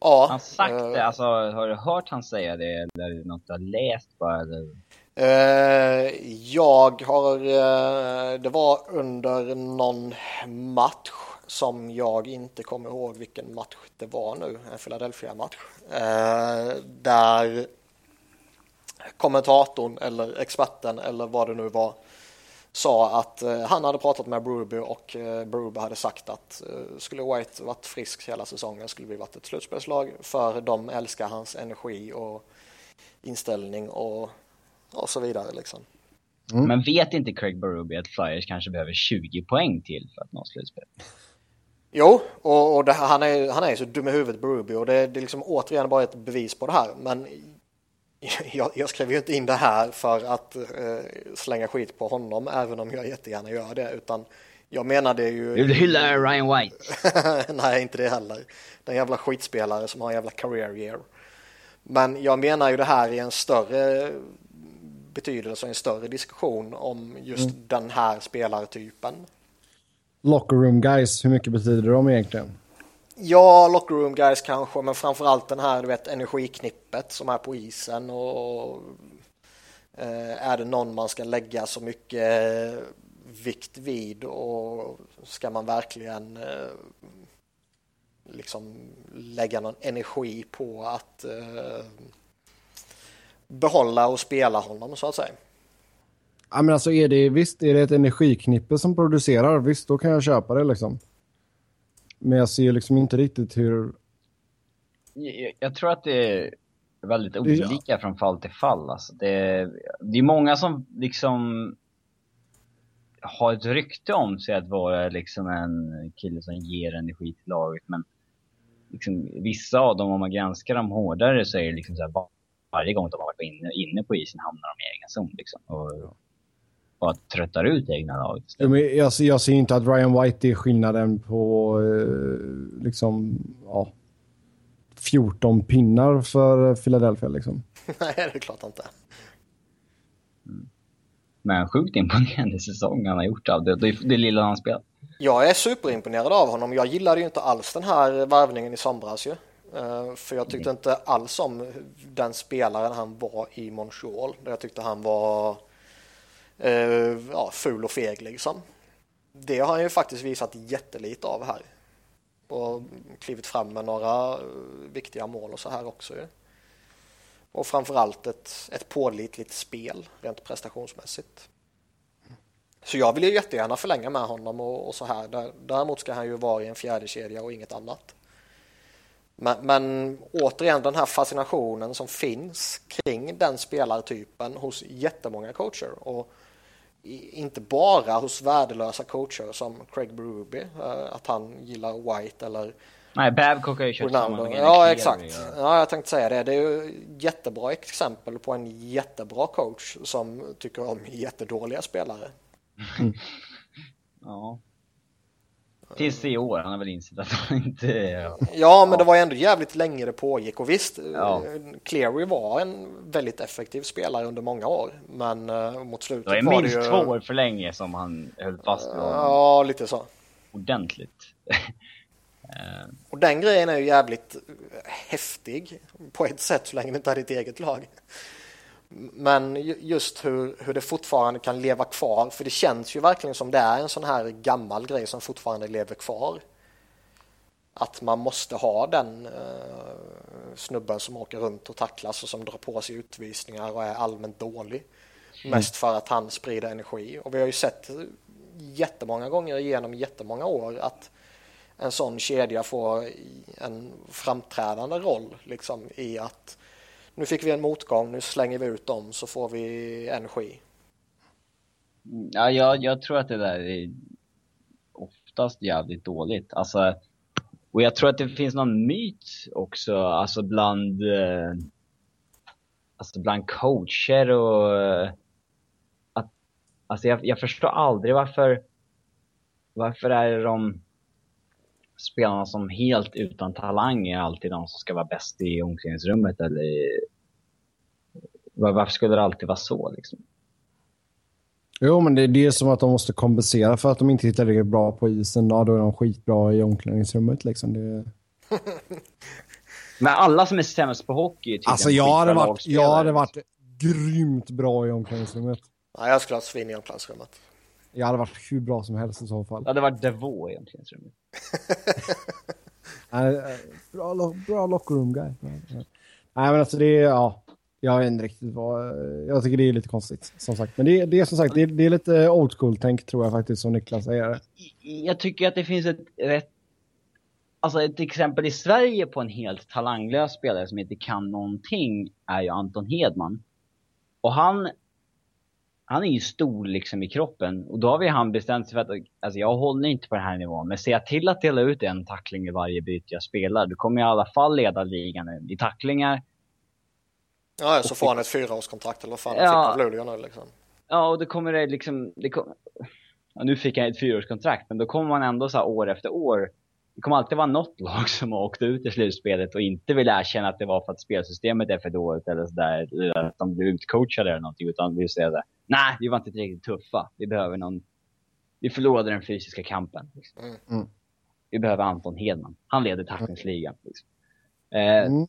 Ja. Han sagt det, alltså har du hört han säga det eller något du har läst bara? Eller? Eh, jag har, eh, det var under någon match som jag inte kommer ihåg vilken match det var nu, en Philadelphia-match. Eh, där kommentatorn eller experten eller vad det nu var sa att han hade pratat med Bruby och Bruby hade sagt att skulle White varit frisk hela säsongen skulle vi varit ett slutspelslag för de älskar hans energi och inställning och, och så vidare liksom. Mm. Men vet inte Craig Berube att Flyers kanske behöver 20 poäng till för att nå slutspel? Jo, och, och det, han, är, han är så dum i huvudet Berube och det, det är liksom återigen bara ett bevis på det här. Men jag, jag skrev ju inte in det här för att eh, slänga skit på honom, även om jag jättegärna gör det, utan jag menade ju... Du hylla Ryan White? Nej, inte det heller. Den jävla skitspelare som har en jävla career year. Men jag menar ju det här i en större betydelse, en större diskussion om just mm. den här spelartypen. Locker room guys, hur mycket betyder de egentligen? Ja, locker room guys kanske, men framförallt den här du vet, energiknippet som är på isen och eh, är det någon man ska lägga så mycket vikt vid och ska man verkligen eh, liksom lägga någon energi på att eh, behålla och spela honom så att säga. Ja men alltså är det visst är det ett energiknippe som producerar, visst då kan jag köpa det liksom. Men jag ser liksom inte riktigt hur... Jag, jag tror att det är väldigt olika ja. från fall till fall. Alltså det, det är många som liksom har ett rykte om sig att vara liksom en kille som ger energi till laget. Men liksom, vissa av dem, om man granskar dem hårdare, så är det liksom så här, varje gång de har varit inne, inne på isen hamnar de i egen zon. Liksom. Och, och att tröttar ut egna laget. Jag, jag ser inte att Ryan White är skillnaden på eh, liksom, ja, 14 pinnar för Philadelphia. Liksom. Nej, det är klart inte. Mm. Men sjukt imponerande säsong han har gjort av det, det, det lilla han spelat. Jag är superimponerad av honom. Jag gillade ju inte alls den här värvningen i somras ju. Eh, för jag tyckte inte alls om den spelaren han var i Montreal. Där jag tyckte han var uh, ja, ful och feg liksom. Det har han ju faktiskt visat jättelite av här. Och klivit fram med några eh, viktiga mål och så här också ju. Och framförallt ett, ett pålitligt spel rent prestationsmässigt. Så jag vill ju jättegärna förlänga med honom och, och så här. Däremot ska han ju vara i en fjärde kedja och inget annat. Men, men, återigen den här fascinationen som finns kring den spelartypen hos jättemånga coacher. Och inte bara hos värdelösa coacher som Craig Berube, eh, att han gillar White eller Nej, Babcock har ju kört samma Ja, exakt. Ja, jag tänkte säga det. Det är ju jättebra exempel på en jättebra coach som tycker om jättedåliga spelare. Ja. Tills i år, han har väl insett att han inte... Ja, ja men det var ändå jävligt länge det pågick och visst, ja. Cleary var en väldigt effektiv spelare under många år, men uh, mot slutet var det var minst det ju... två år för länge som han höll fast vid Ja, lite så. Ordentligt. och den grejen är ju jävligt häftig på ett sätt så länge det inte är ditt eget lag. Men just hur, hur det fortfarande kan leva kvar, för det känns ju verkligen som det är en sån här gammal grej som fortfarande lever kvar. Att man måste ha den eh, snubben som åker runt och tacklas och som drar på sig utvisningar och är allmänt dålig. Mm. Mest för att han sprider energi. Och vi har ju sett jättemånga gånger genom jättemånga år att en sån kedja får en framträdande roll liksom i att nu fick vi en motgång, nu slänger vi ut dem så får vi energi. Ja, jag, jag tror att det där är oftast jävligt dåligt. Alltså, och jag tror att det finns någon myt också, alltså bland, eh, alltså bland coacher och eh, att, alltså jag, jag förstår aldrig varför, varför är de spelarna som helt utan talang är alltid de som ska vara bäst i omklädningsrummet eller varför skulle det alltid vara så liksom? Jo, men det, det är som att de måste kompensera för att de inte hittar det bra på isen. Ja, då är de skitbra i omklädningsrummet liksom. Det... men alla som är sämst på hockey tycker Alltså jag hade, varit, jag hade varit grymt bra i omklädningsrummet. Ja, jag skulle ha svin i omklädningsrummet. Jag hade varit hur bra som helst i så fall. Det hade varit Devå i omklädningsrummet. bra, bra lockroom guy. Nej men alltså det är, ja. Jag vet inte riktigt vad... Jag tycker det är lite konstigt, som sagt. Men det, det är som sagt, det, det är lite old school-tänk tror jag faktiskt, som Niklas säger. Jag tycker att det finns ett rätt... Alltså ett exempel i Sverige på en helt talanglös spelare som inte kan någonting är ju Anton Hedman. Och han... Han är ju stor liksom i kroppen och då har vi han bestämt sig för att alltså jag håller inte på den här nivån men ser jag till att dela ut en tackling i varje byte jag spelar då kommer jag i alla fall leda ligan i tacklingar Ja, så får han ett fyraårskontrakt eller vad fan ja, fick han Luleå nu liksom. Ja, och då kommer det liksom, det kom, ja, nu fick han ett fyraårskontrakt, men då kommer man ändå så år efter år. Det kommer alltid vara något lag som har åkt ut i slutspelet och inte vill erkänna att det var för att spelsystemet är för dåligt eller sådär, eller att de blir utcoachade eller någonting, utan vill säga det. Nej, vi var inte tillräckligt tuffa. Vi behöver någon, vi förlorade den fysiska kampen. Liksom. Mm. mm. Vi behöver Anton Hedman. Han leder tacklingsligan. Liksom. Eh, mm.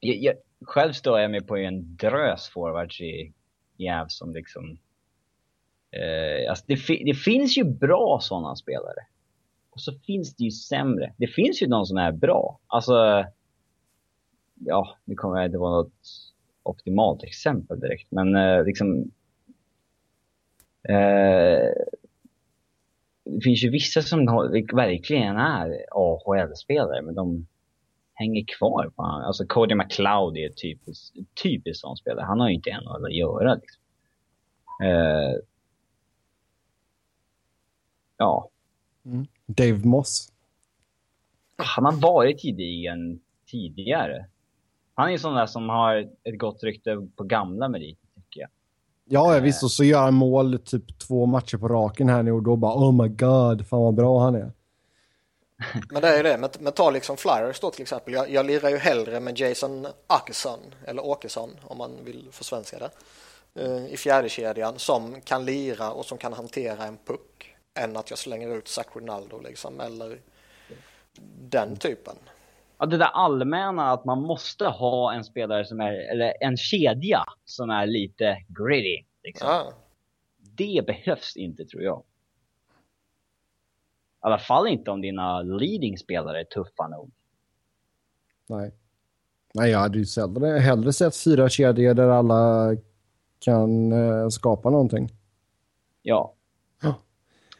jag, jag, själv står jag med på en drös forwards i Jäv som liksom... Eh, alltså det, det, finns ju bra sådana spelare. Och så finns det ju sämre. Det finns ju de som är bra. Alltså... Ja, nu kommer jag inte vara något optimalt exempel direkt, men eh, liksom... Eh, det finns ju vissa som verkligen är AHL-spelare, men de hänger kvar på honom. Alltså Cody McLeod är typiskt, typiskt sån spelare. Han har ju inte en att göra liksom. Uh, ja. Mm. Dave Moss. Han har varit gedigen tidigare. Han är ju sån där som har ett gott rykte på gamla meriter, tycker jag. Ja, visst. Och så gör han mål typ två matcher på raken här nu och då bara oh my god, fan vad bra han är. Men det är ju det, men, men ta liksom Flyers då till exempel. Jag, jag lirar ju hellre med Jason Åkesson, eller Åkesson om man vill försvenska det. eh, i fjärde kedjan som kan lira och som kan hantera en puck än att jag slänger ut Zach Ronaldo liksom eller den typen. Ja, det där allmänna att man måste ha en spelare som är, eller en kedja som är lite gritty. Liksom. Ja. Det behövs inte tror jag. I alla fall inte om dina leading-spelare är tuffa nog. Nej. Nej, jag hade ju hellre, hellre sett fyra kedjor där alla kan eh, skapa någonting. Ja. Ja.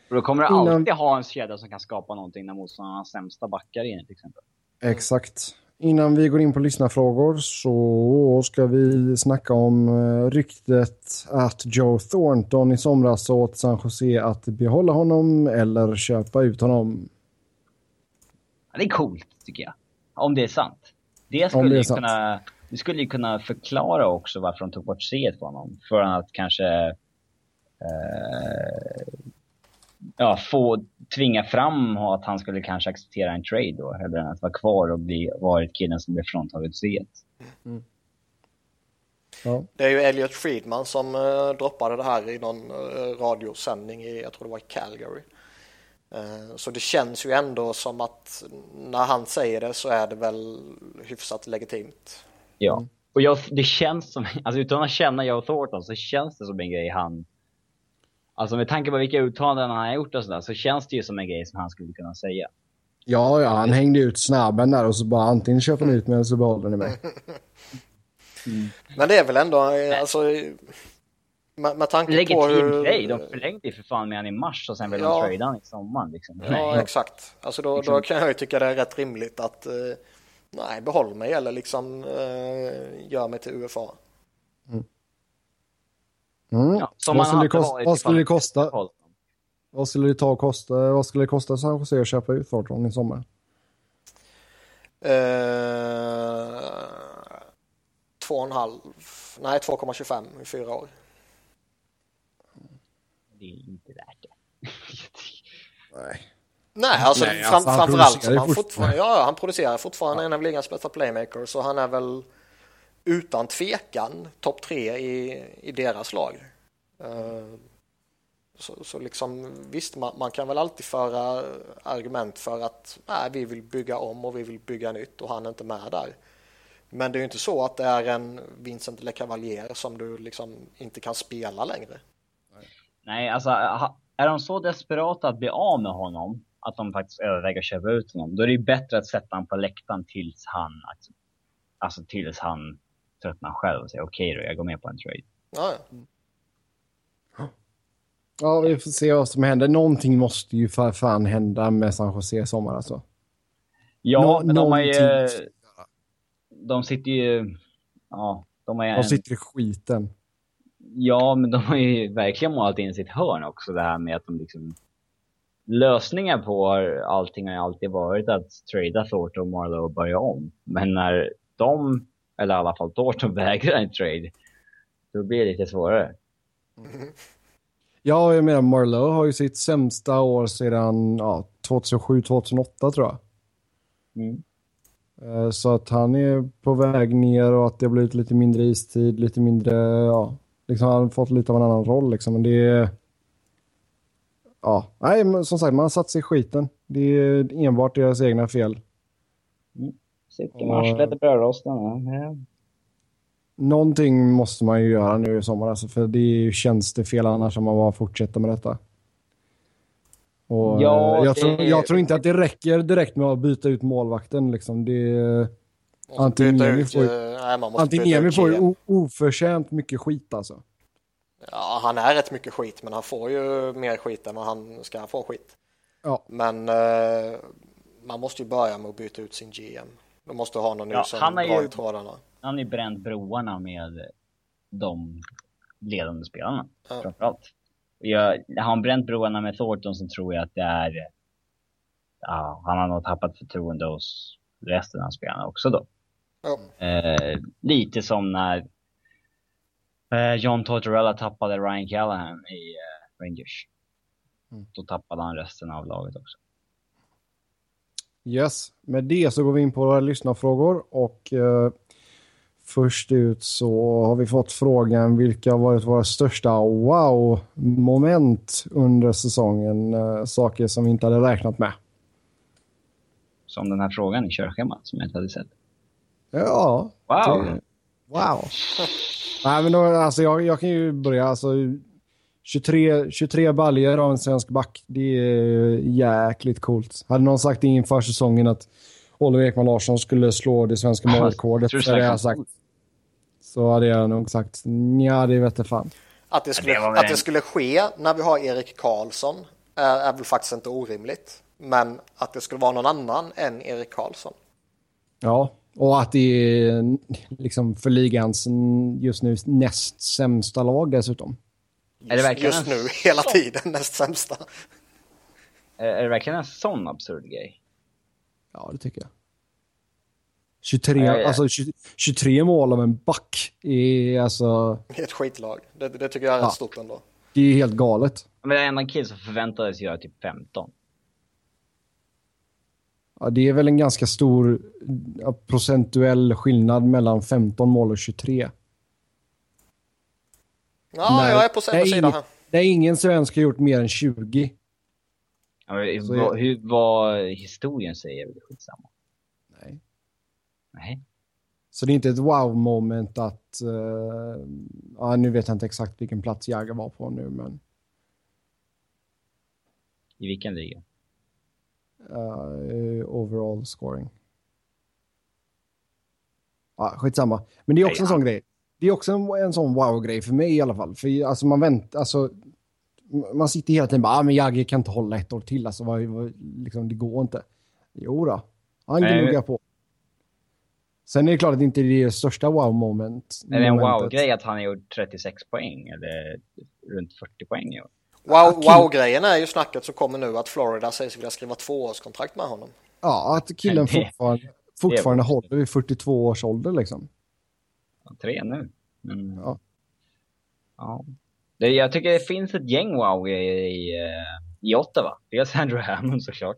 Och då kommer du Innan- alltid ha en kedja som kan skapa någonting när motståndarna har sämsta backar inne till exempel. Exakt. Innan vi går in på lyssnarfrågor så ska vi snacka om eh, ryktet att Joe Thornton i somras åt San Jose att behålla honom eller köpa ut honom. Ja, det är coolt tycker jag. Om det är sant. Det skulle, det sant. kunna, det skulle ju kunna förklara också varför de tog bort C på honom. För att kanske eh, ja, få tvinga fram att han skulle kanske acceptera en trade då. Eller att vara kvar och bli, varit killen som blev fråntaget C. Ja. Det är ju Elliot Friedman som eh, droppade det här i någon eh, radiosändning i, jag tror det var i Calgary. Eh, så det känns ju ändå som att när han säger det så är det väl hyfsat legitimt. Ja. Och jag, det känns som, alltså utan att känna Joe Thornton så känns det som en grej han... Alltså med tanke på vilka uttalanden han har gjort och sådär så känns det ju som en grej som han skulle kunna säga. Ja, ja, han hängde ut snabben där och så bara antingen köper ni ut mig eller så behåller ni mig. Men det är väl ändå, alltså med, med tanke på Legitim hur... grej. De förlängde ju för fan med han i mars och sen vill Ja. de trada han i sommaren liksom. Ja, Nej. exakt. Alltså då, Liksom- då kan jag ju tycka det är rätt rimligt att eh, nej, behåll mig eller liksom eh, gör mig till UFA. Mm. Ja, som vad, skulle det kosta, vad skulle det ifall- kosta? Vad skulle det ta och kosta? Vad skulle det kosta San Jose att köpa ut Thornton i sommar? Eh, två och en halv, nej 2,25 i fyra år. Det är inte värt det. Nej. Nej, alltså, Nej, fram, alltså, han framförallt han ju fortfarande, ja, ja, han producerar fortfarande en av ligans bästa playmakers så han är väl utan tvekan topp tre i, i deras lag. Eh, så, så liksom visst, man, man kan väl alltid föra argument för att nej, vi vill bygga om och vi vill bygga nytt och han är inte med där. Men det är ju inte så att det är en Vincent LeCavalier som du liksom inte kan spela längre. Nej, alltså är de så desperata att bli av med honom att de faktiskt överväger att köpa ut honom, då är det ju bättre att sätta honom på läktaren tills han, alltså tills han tröttnar själv och säger okej då, jag går med på en trade. Ja, ja. Ja, vi får se vad som händer. Någonting måste ju för fan hända med San Jose i sommar alltså. Ja, Nå- men de har ju... De sitter ju... Ja, de har ju... De en- sitter i skiten. Ja, men de har ju verkligen målat in sitt hörn också det här med att de liksom... Lösningar på allting har ju alltid varit att trada Thornton och Marlowe och börja om. Men när de, eller i alla fall Thornton, vägrar en trade, då blir det lite svårare. Ja, jag menar Marlowe har ju sitt sämsta år sedan ja, 2007-2008 tror jag. Mm. Eh, Så att han är på väg ner och att det har blivit lite mindre istid, lite mindre, ja, liksom han har fått lite av en annan roll liksom. Men det är, ja, nej, men som sagt, man har satt sig i skiten. Det är enbart deras egna fel. Sitter med arslet i brödrosten. Ja. Någonting måste man ju göra nu i sommar, alltså, för det är ju tjänstefel annars om man bara fortsätter med detta. Och, Ja, eh, jag, det- tror, jag tror inte att det räcker direkt med att byta ut målvakten. Liksom. Det, Och så Antingen byta Niemi ut, får ju- eh, får ju oförtjänt mycket skit alltså. Ja, han är rätt mycket skit, men han får ju mer skit än vad han ska få skit. Ja. Men eh, man måste ju börja med att byta ut sin GM. De måste ha någon nu Ja, som han drar ju- i trådarna. Han har ju bränt broarna med de ledande spelarna, Ja. framförallt. Jag, har han bränt broarna med Thornton så tror jag att det är... Ja, han har nog tappat förtroende hos resten av spelarna också då. Ja. Eh, lite som när eh, John Tortorella tappade Ryan Callahan i eh, Rangers. Mm. Då tappade han resten av laget också. Yes, med det så går vi in på våra lyssnarfrågor och eh, Först ut så har vi fått frågan vilka har varit våra största wow-moment under säsongen. Eh, saker som vi inte hade räknat med. Som den här frågan i körschemat som jag inte hade sett. Ja. Wow! Det, wow. Nej, men då, alltså, jag, jag kan ju börja. Alltså, 23, 23 baljor av en svensk back, det är jäkligt coolt. Hade någon sagt inför säsongen att Oliver Ekman Larsson skulle slå det svenska målrekordet, så hade jag sagt. Så hade jag nog sagt, ja det vete fan. Att det, skulle, det att det skulle ske när vi har Erik Karlsson är, är väl faktiskt inte orimligt. Men att det skulle vara någon annan än Erik Karlsson. Ja, och att det är liksom för ligans just nu näst sämsta lag dessutom. Just, Är det verkligen just nu hela sån? tiden näst sämsta. Är, är det verkligen en sån absurd grej? Ja, det tycker jag. 23, Ja, ja. Alltså, 20, 23 mål av en back är alltså... Ett skitlag. Det, det tycker jag är Ja. rätt stort ändå. Det är helt galet. Men det är en annan kille som förväntades göra typ 15. Ja, det är väl en ganska stor procentuell skillnad mellan 15 mål och 23. Ja, Nej, jag är på samma det är sida här. Det är ingen svensk har gjort mer än 20. Ja, men Så vad, jag- hur, vad historien säger är väl skitsamma. Nej. Nej. Så det är inte ett wow-moment att... eh, ja, nu vet jag inte exakt vilken plats Jagr var på nu, men... I vilken liga? eh, overall scoring. Ja, skitsamma. Men det är också Nej, en sån grej. Det är också en, en sån wow-grej för mig i alla fall. För alltså man väntar, alltså man sitter hela tiden bara, ah, men Jagge kan inte hålla ett år till, alltså vad, vad, liksom, det går inte. Jo då, han gnuggar på. Sen är det klart att det inte är det största wow-moment. Är det en wow-grej att han har gjort 36 poäng eller runt 40 poäng i år? Wow, wow-grejen är ju snacket som kommer nu att Florida sägs vilja skriva tvåårskontrakt med honom. Ja, att killen fortfarande, fortfarande håller vid 42 års ålder liksom. Tre nu. Men, Ja. ja. Det, jag tycker det finns ett gäng wow i, i, eh, i Ottawa. Dels Andrew Hammond såklart.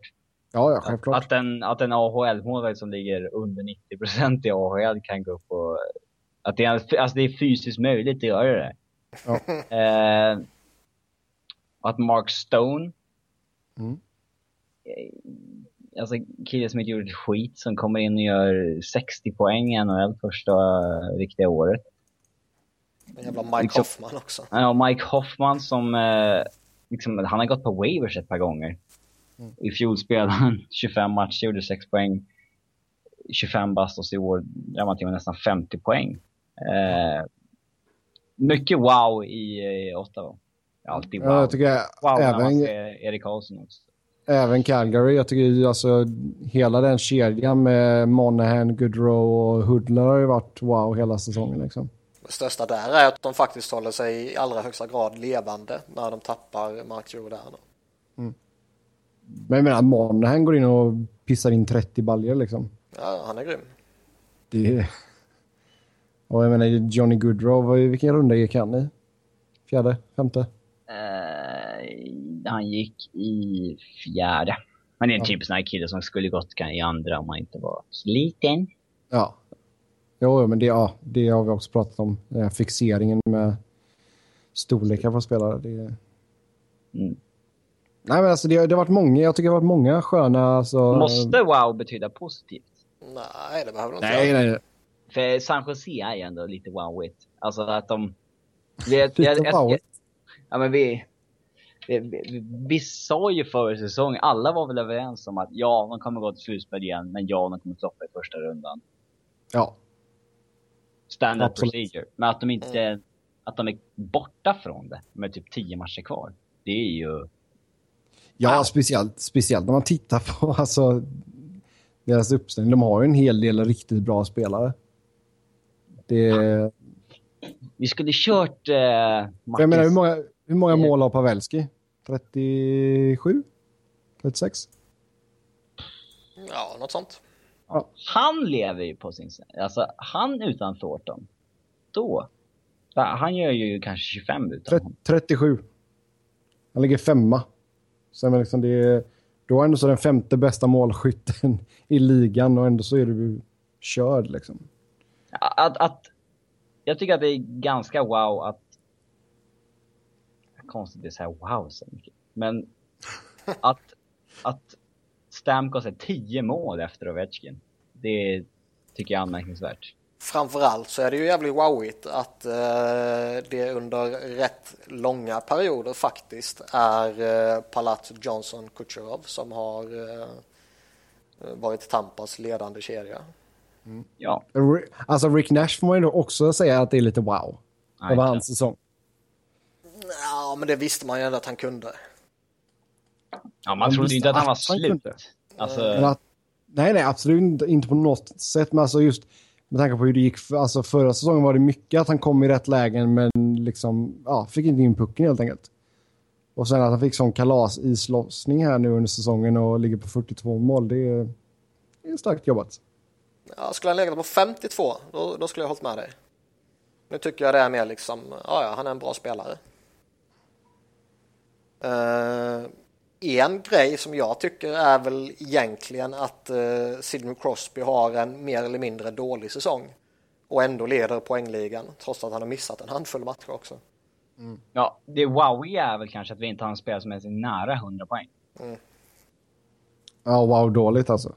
Ja, ja, Att, självklart. att en, att en AHL-målvakt som ligger under 90% i AHL kan gå upp och... Att det är, alltså det är fysiskt möjligt att göra det. Ja. Eh, att Mark Stone... Mm. Alltså kille som inte gjort ett skit som kommer in och gör 60 poäng i NHL första riktiga året. En jävla Mike Liksom- Hoffman också. Ja, Mike Hoffman som, eh, liksom, han har gått på waivers ett par gånger. I fjol spelade han 25 matcher, gjorde 6 poäng. 25 bast och så i år drar man till med nästan 50 poäng. Eh, mycket wow i eh, Ottawa. Alltid wow. Ja, jag tycker wow när man även, ser Erik Karlsson också. Även Calgary, jag tycker ju alltså hela den kedjan med Monahan, Goodrow och Hoodler har ju varit wow hela säsongen liksom. Det största där är att de faktiskt håller sig i allra högsta grad levande när de tappar Mark Giordano. Men jag menar, Monahan går in och pissar in 30 baljor liksom. Ja, han är grym. Det. Och jag menar, Johnny Goodrow, vilken runda gick han i? Fjärde? Femte? Eh, han gick i fjärde. Men det är en Ja. typisk sån här kille som skulle gått i andra om han inte var så liten. Ja. Jo, men det, ja, det har vi också pratat om. Här fixeringen med storlekar på spelare. Det... Mm. Nej, men alltså det, det har varit många, jag tycker det har varit många sköna... Alltså... Måste wow betyda positivt? Nej, det behöver inte Nej, nej, nej. För San Jose är ju ändå lite wowigt. Alltså att de... Vi, jag, Lite jag, jag, wowigt. ja, men vi, vi, vi, vi sa ju förra säsongen, alla var väl överens om att ja, de kommer gå till slutspel igen, men ja, de kommer floppa i första rundan. Ja. Standard Absolut. procedure. Men att de inte... Att de är borta från det med typ 10 matcher kvar. Det är ju... Ja, Wow. speciellt, speciellt när man tittar på alltså, deras uppställning. De har ju en hel del riktigt bra spelare. Det, Vi skulle kört... Eh, jag menar, hur många, hur många mål har Pavelski? 37? 36? Ja, något sånt. Han lever ju på sin... Alltså, han utan Thornton. Då. Han gör ju kanske 25 utan honom. 37. Han ligger femma. Så liksom det är, då är ändå så den femte bästa målskytten i ligan och ändå så är du körd liksom. Att, att, jag tycker att det är ganska wow att... Konstigt att säga wow så mycket. Men att, att Stamkos är 10 mål efter Ovechkin. Det tycker jag är anmärkningsvärt. Framförallt så är det ju jävligt wowigt att eh, det under rätt långa perioder faktiskt är eh, Palat Johnson Kucherov som har eh, varit Tampas ledande kedja. Mm. Ja. Alltså Rick Nash får man ju också säga att det är lite wow. Det var hans säsong. Ja, men det visste man ju ändå att han kunde. Ja, man trodde ju inte att han var slut. Alltså... Att, nej, nej, absolut inte på något sätt. Men alltså just med tanke på hur det gick. För, alltså förra säsongen var det mycket att han kom i rätt lägen men liksom, ja, fick inte in pucken helt enkelt. Och sen att han fick sån kalas islossning här nu under säsongen och ligger på 42 mål. Det är, det är starkt jobbat. Ja, skulle han legat på 52, då, då skulle jag hållit med dig. Nu tycker jag det är mer liksom, ja, ja, han är en bra spelare. Uh, en grej som jag tycker är väl egentligen att uh, Sidney Crosby har en mer eller mindre dålig säsong och ändå leder poängligan trots att han har missat en handfull matcher också. Mm. Ja, det wowiga är väl kanske att vi inte har en spelare som är nära 100 poäng. Mm. Ja, wow, dåligt alltså.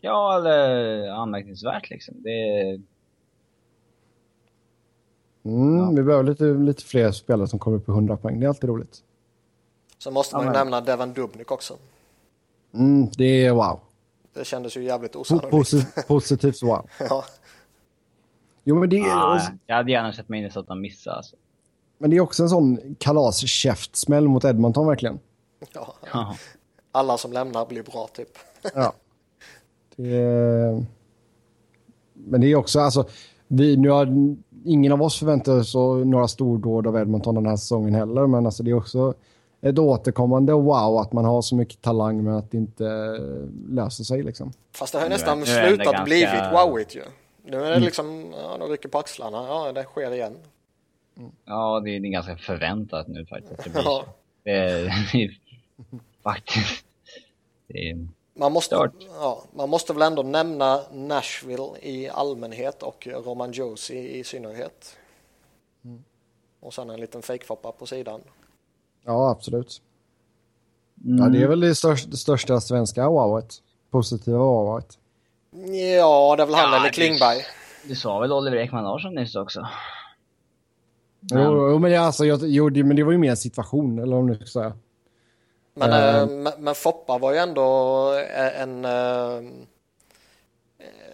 Ja, eller anmärkningsvärt liksom. Det... Mm, ja. Vi behöver lite, lite fler spelare som kommer upp på 100 poäng. Det är alltid roligt. Så måste man ja, nämna Devan Dubnik också. Mm, det är wow. Det kändes ju jävligt osannolikt. Posit positivt wow. ja. Jo, men det är... Ja, jag hade gärna sett Minnesota missa alltså. Men det är också en sån kalaskäftsmäll mot Edmonton verkligen. Ja. Alla som lämnar blir bra typ. ja. Det är... Men det är också, alltså, vi, nu har ingen av oss förväntat oss några stordåd av Edmonton den här säsongen heller, men alltså det är också ett återkommande wow att man har så mycket talang men att det inte löser sig liksom. Fast det har ju nästan nu, slutat ganska... blivit wowigt ju. Nu är det mm. liksom, ja, de rycker på axlarna, ja det sker igen. Mm. Ja, det är, det är ganska förväntat nu faktiskt. Det blir ja. det, är, det är faktiskt, det är man måste, ja, man måste väl ändå nämna Nashville i allmänhet och Roman Josie i synnerhet. Mm. Och sen en liten fejkfoppa på sidan. Ja, absolut. Mm. Ja, det är väl det största, det största svenska wowet. Positiva wowet. Ja, det är väl han ja, eller Klingberg. Du sa väl Oliver Ekman Larsson nyss också? Men... Jo, men, det, alltså, jag, jo, det, men det var ju mer en situation, eller om du ska säga. Men, uh, men, men Foppa var ju ändå en,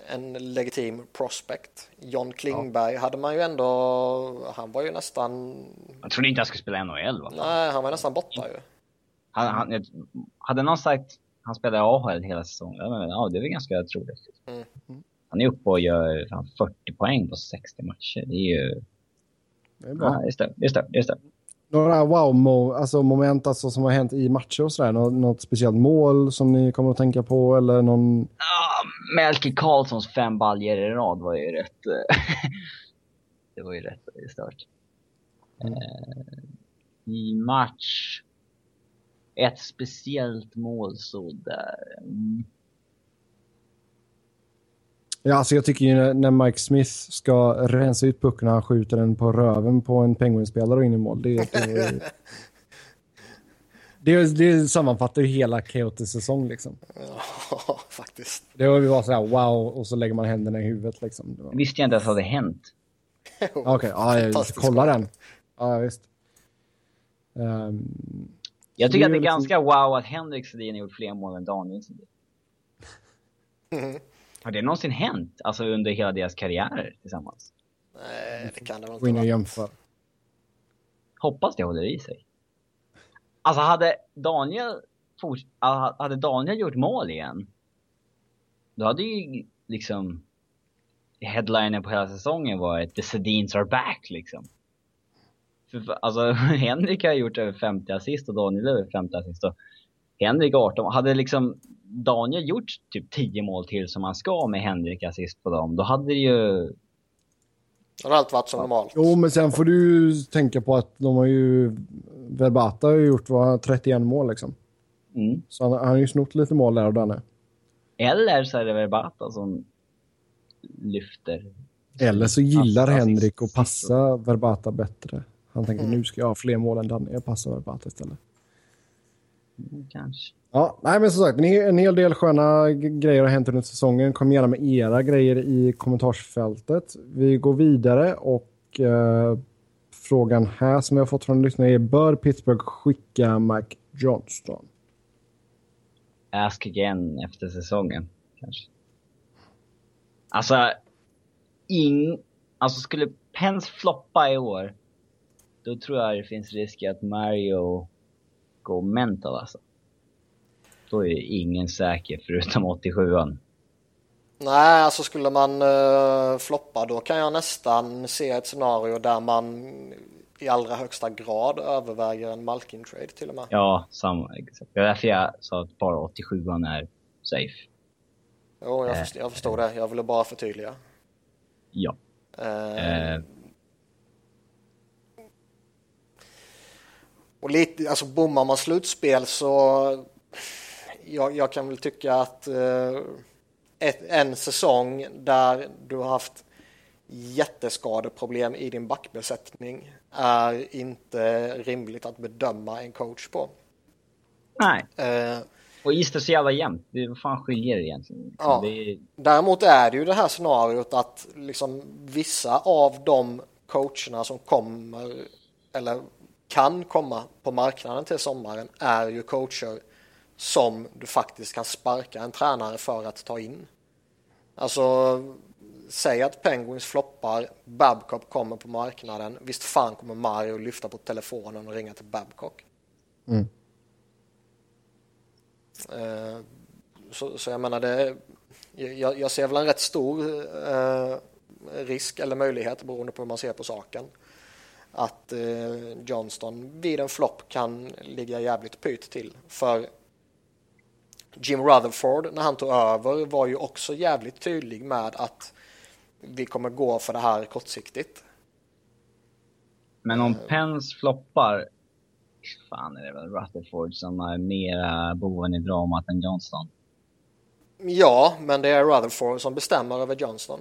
en legitim prospect. John Klingberg ja. hade man ju ändå, han var ju nästan... Jag trodde inte han skulle spela NHL va? Nej, han var nästan borta ju. Han, han, hade någon sagt han spelade AHL hela säsongen, ja det är väl ganska troligt. Mm. Han är uppe och gör 40 poäng på 60 matcher. Det är ju... Det är bra. Ja, det stört. Det är stört. Det är stört några wow-moment alltså moment alltså, som har hänt i matcher och sådär? Något, något speciellt mål som ni kommer att tänka på eller någon... Ja, Melker Karlssons fem baljer i rad var ju rätt... Det var ju rätt stört. Mm. Eh, I match... Ett speciellt mål sådär. Mm. Ja, alltså jag tycker ju när Mike Smith ska rensa ut pucken när han skjuter den på röven på en penguinspelare och in i mål. Det, det, det, det sammanfattar ju hela Coyotes säsong liksom. Ja, faktiskt. Det var ju bara sådär wow och så lägger man händerna i huvudet liksom. Var... Visste jag inte ens hade hänt. Okej, okay, ja, jag kolla den. Ja, visst. Um, jag tycker att det är liksom... ganska wow att Henrik Sedin har gjort fler mål än Danielsson. Mm. Har det någonsin hänt? Alltså under hela deras karriärer tillsammans? Nej, det kan det väl inte vara. jämför. Hoppas det håller i sig. Alltså hade Daniel, hade Daniel gjort mål igen, då hade ju liksom headlinen på hela säsongen varit “The Sedins are back” liksom. För, alltså Henrik har gjort över 50 assist och Daniel över 50 assist. Och Henrik 18, hade liksom Daniel gjort typ 10 mål till som han ska med Henrik assist på dem, då hade det ju... Då har allt varit som normalt. Jo, men sen får du tänka på att de har ju... Verbata har ju gjort vad, 31 mål liksom. Mm. Så han, han har ju snott lite mål där och Danne. Eller så är det Verbata som lyfter. Eller så gillar Assist- Henrik att passa Verbata bättre. Han tänker Mm. nu ska jag ha fler mål än Danne, jag passar Verbata istället. Mm, Kanske. Ja, nej men som sagt, en, hel- del sköna grejer har hänt under säsongen. Kom gärna med era grejer i kommentarsfältet. Vi går vidare och eh, frågan här som vi har fått från lyssnare är bör Pittsburgh skicka Mike Johnston? Ask again efter säsongen, kanske. Alltså, ing... Alltså skulle Pence floppa i år, då tror jag det finns risk att Mario går mental alltså. Då är ingen säker förutom 87an. Nej, alltså skulle man uh, floppa då kan jag nästan se ett scenario där man i allra högsta grad överväger en Malkin-trade till och med. Ja, samma. Exakt. Det är därför jag sa att bara 87an är safe. Jo, jag, förstår, jag förstår det. Jag ville bara förtydliga. Ja. Eh, Eh, Och lite, alltså bommar man slutspel så jag, jag kan väl tycka att eh, ett, en säsong där du har haft jätteskadeproblem i din backbesättning är inte rimligt att bedöma en coach på. nej. Eh, Och East är så jävla jämnt. Det, vad fan skiljer det egentligen? Liksom, Ja. Det är, Däremot är det ju det här scenariot att liksom vissa av de coacherna som kommer eller kan komma på marknaden till sommaren är ju coacher som du faktiskt kan sparka en tränare för att ta in. Alltså, säg att Penguins floppar, Babcock kommer på marknaden. Visst fan kommer Mario lyfta på telefonen och ringa till Babcock. Mm. Eh, så, så jag menar, det, jag, jag ser väl en rätt stor eh, risk eller möjlighet beroende på hur man ser på saken. Att eh, Johnston vid en flopp kan ligga jävligt pyrt till. För Jim Rutherford när han tog över var ju också jävligt tydlig med att vi kommer gå för det här kortsiktigt. men om Pens floppar, fan är det väl Rutherford som är mera boven i dramat än Johnston. Ja, men det är Rutherford som bestämmer över Johnston.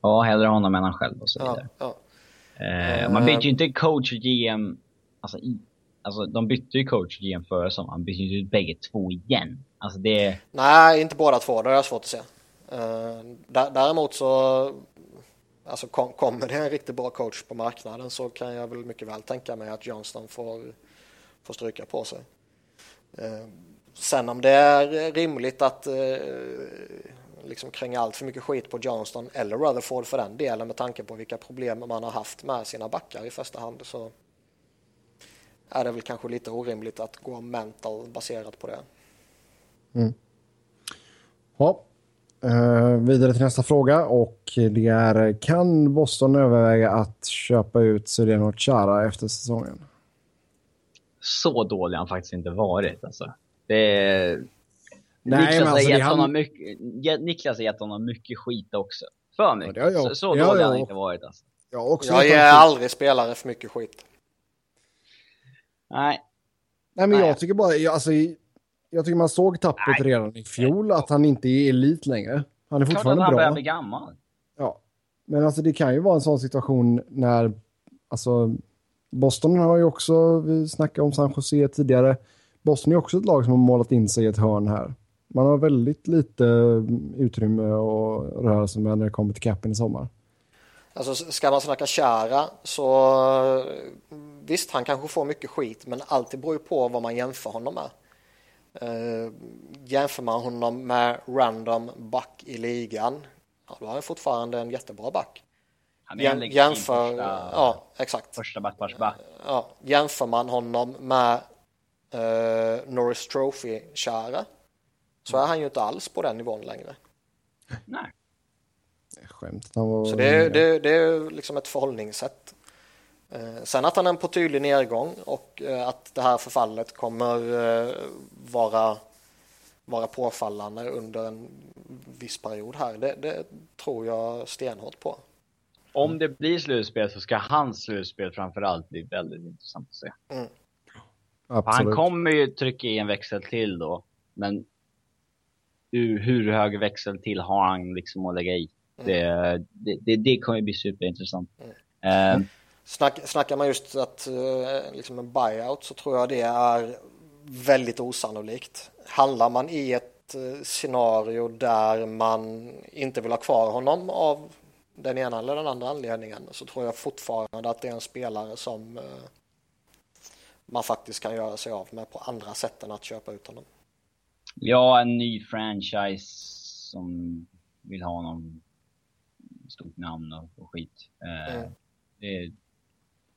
Ja, hellre honom än han själv och så Ja, vidare. ja. Eh, man byter ju inte coach och GM, alltså, i, alltså de bytte ju coach i jämförelse, förra sommaren, man bytte ju ut bägge två igen. Alltså det, Nej, inte båda två. Det har jag svårt att se. Eh, däremot så alltså kom, kommer det en riktigt bra coach på marknaden så kan jag väl mycket väl tänka mig att Johnston får, får stryka på sig. Eh, sen om det är rimligt att eh, liksom kränga allt för mycket skit på Johnston eller Rutherford för den delen med tanke på vilka problem man har haft med sina backar i första hand så är det väl kanske lite orimligt att gå mental baserat på det. Ja. Eh, vidare till nästa fråga och det är kan Boston överväga att köpa ut Zdeno Chara efter säsongen? så dålig har han faktiskt inte varit alltså. Det är... Nej, Niklas, men har alltså, det gett han- honom mycket, Niklas har gett honom mycket skit också. För mycket. det har jag- så så det har dålig jag har han inte varit alltså. Jag, har också Jag ger aldrig spelare för mycket skit. Nej. Nej, men Nej. jag tycker bara, jag, alltså, jag tycker man såg tappet Nej. redan i fjol att han inte är elit längre. Han är Klart att fortfarande han börjar bra. bli gammal. Ja. Men alltså det kan ju vara en sån situation när, alltså Boston har ju också, vi snackade om San Jose tidigare, Boston är också ett lag som har målat in sig i ett hörn här. Man har väldigt lite utrymme och röra sig med när det kommer till capen i sommar. Alltså ska man snacka Chara så visst han kanske får mycket skit men allt det beror ju på vad man jämför honom med. Uh, jämför man honom med random back i ligan ja, då har han fortfarande en jättebra back. Han är en Jäm, legitim jämför, första, ja exakt. första backparsback. Ja, jämför man honom med eh, Norris Trophy Chara så är han ju inte alls på den nivån längre. Nej. Skämt. Var, Så det, är- det, det är liksom ett förhållningssätt. Eh, Sen att han är på tydlig nedgång och eh, att det här förfallet kommer eh, vara, vara påfallande under en viss period här, det, det tror jag stenhårt på. Om det blir slutspel så ska hans slutspel framförallt bli väldigt intressant att se. Absolut. han kommer ju trycka i en växel till då, men hur, hur hög växel till har han liksom att lägga i? Det, det, det, det kommer bli superintressant. Mm. Uh, Snack, snackar man just att uh, liksom en buyout så tror jag det är väldigt osannolikt. Handlar man i ett uh, scenario där man inte vill ha kvar honom av den ena eller den andra anledningen så tror jag fortfarande att det är en spelare som uh, man faktiskt kan göra sig av med på andra sätt än att köpa ut honom. Ja, en ny franchise som vill ha någon stort namn och, och skit. Mm. Det,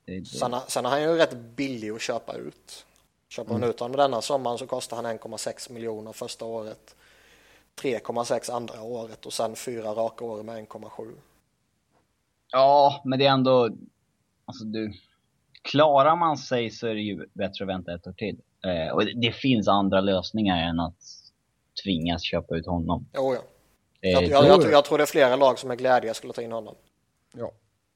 det. Sen, sen är han ju rätt billig att köpa ut. Köper man mm. ut honom denna sommaren så kostar han 1,6 miljoner första året. 3,6 andra året och sen fyra raka år med 1,7. Ja, men det är ändå, alltså du, klarar man sig så är det ju bättre att vänta ett år till. Eh, och det, det, finns andra lösningar än att tvingas köpa ut honom. Jo, ja. Eh, jag, jag, jag, jag, tror det är flera lag som är glädje skulle ta in honom. Ja,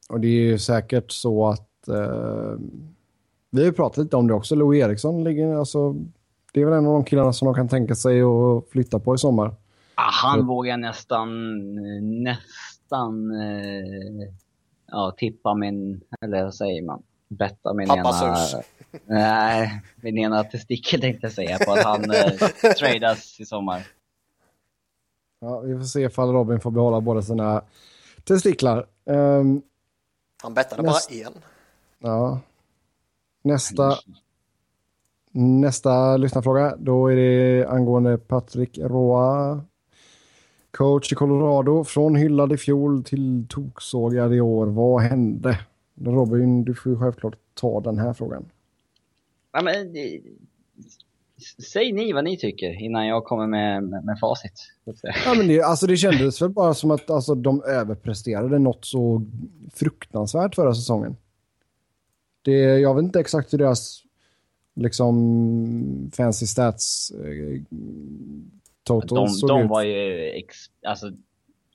och det är ju säkert så att eh, vi har ju pratat lite om det också. Louis Eriksson ligger, alltså, det är väl en av de killarna som de kan tänka sig att flytta på i sommar. Ah, han så. vågar nästan, nästan eh, ja, tippa min, eller vad säger man, betta min Pappas ena... hus. Nej, min ena testikel tänkte jag säga på att han eh, tradas i sommar. Ja, vi får se ifall Robin får behålla båda sina testiklar. Um, han bettade näst... bara en. Ja. Nästa, nästa lyssnarfråga, då är det angående Patrik Roa. Coach i Colorado, från hyllad i fjol till toksågad i år. Vad hände? Robin, du får ju självklart ta den här frågan. Ja, men, säg ni vad ni tycker innan jag kommer med, med, med facit. Ja, men det, alltså, det kändes väl bara som att alltså, de överpresterade något så fruktansvärt förra säsongen. Det, jag vet inte exakt hur deras liksom fancy stats eh, totals de, de var ju, ex, alltså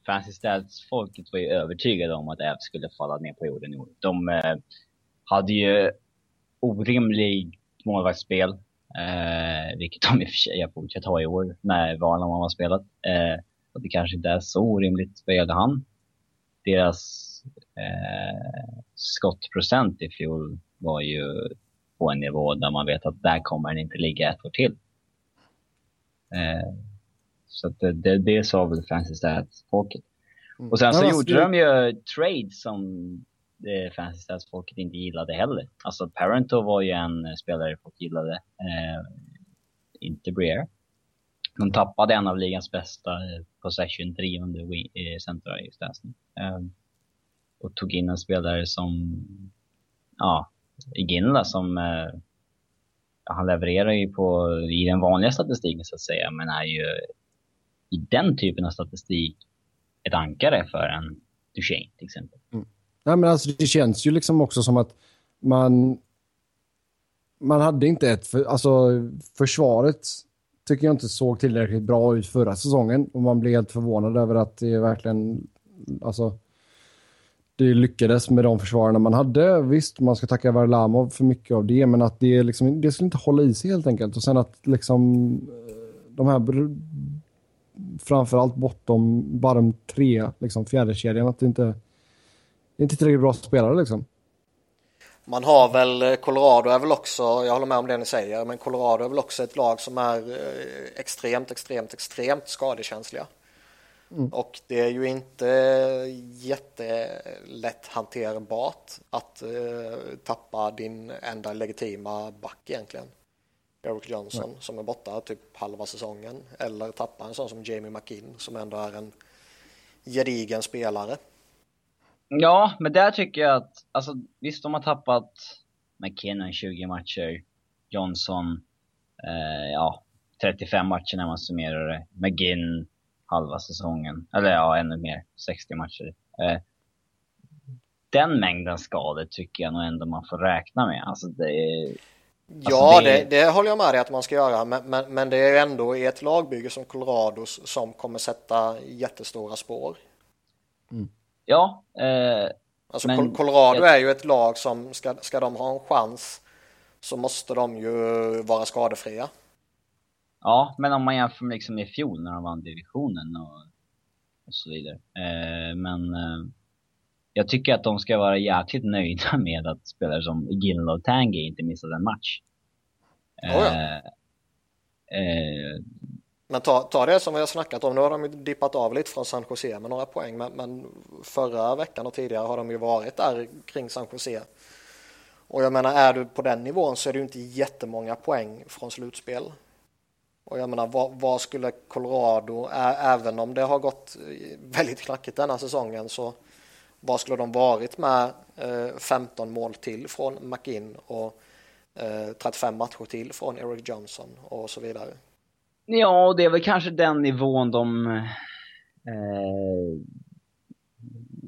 fancy stats-folket var ju övertygade om att Äv skulle falla ner på jorden i år. De eh, hade ju orimligt målvaktsspel, eh, vilket de i och för sig har fortsatt ha i år när Varnam har spelat. Eh, och det kanske inte är så orimligt vad gäller han. Deras eh, skottprocent i fjol var ju på en nivå där man vet att där kommer den inte ligga ett år till. Eh, så att det, det, det sa väl Fancy Stats-folket. Mm. Och sen så gjorde de ju trades som Eh, det Fancy Stats-folket inte gillade heller. Alltså Parento var ju en eh, spelare folk gillade, eh, inte Breer. De tappade en av ligans bästa eh, possession drivande eh, centra i statsen. Eh, och tog in en spelare som, ja, Iginla som eh, han levererar ju på, i den vanliga statistiken så att säga, men är ju i den typen av statistik ett ankare för en Duchene till exempel. Mm. Nej, men alltså, det känns ju liksom också som att man, man hade inte ett... För, alltså, försvaret tycker jag inte såg tillräckligt bra ut förra säsongen och man blev helt förvånad över att det verkligen... Alltså, det lyckades med de försvararna man hade. Visst, man ska tacka Varlamov för mycket av det, men att det, liksom, det skulle inte hålla i sig helt enkelt. Och sen att liksom eh, de här framförallt bortom bottom tre, liksom fjärdekedjan, att det inte inte tillräckligt bra spelare liksom. Man har väl, eh, Colorado är väl också, jag håller med om det ni säger, men Colorado är väl också ett lag som är eh, extremt, extremt, extremt skadekänsliga. Mm. Och det är ju inte jättelätt hanterbart att uh, tappa din enda legitima back egentligen. Eric Johnson Nej. som är borta typ halva säsongen eller tappa en sån som Jamie McKinn som ändå är en gedigen spelare. Ja, men där tycker jag att, alltså visst de har tappat McKinnon 20 matcher, Johnson, eh, ja, 35 matcher när man summerar det, McGinn halva säsongen, eller ja, ännu mer, 60 matcher. Eh, den mängden skador tycker jag nog ändå man får räkna med. Alltså det är, Alltså ja, det... Det, det, håller jag med dig att man ska göra, men, men, men det är ändå i ett lagbygge som Colorados som kommer sätta jättestora spår. Mm. Ja. Eh, alltså men, Colorado jag... är ju ett lag som, ska, ska de ha en chans så måste de ju vara skadefria. Ja, men om man jämför med liksom i fjol när de vann divisionen och, och så vidare. Eh, men eh, jag tycker att de ska vara jäkligt nöjda med att spelare som Ginla och Tangi inte missade en match. Oh ja. Eh, eh, men ta, ta det som vi har snackat om, nu har de ju dippat av lite från San Jose med några poäng, men, men förra veckan och tidigare har de ju varit där kring San Jose. Och jag menar, är du på den nivån så är det ju inte jättemånga poäng från slutspel. Och jag menar, vad, vad skulle Colorado, ä, även om det har gått eh, väldigt knackigt denna säsongen, så vad skulle de varit med eh, 15 mål till från McInn och eh, 35 matcher till från Eric Johnson och så vidare? Ja, det är väl kanske den nivån de... Eh,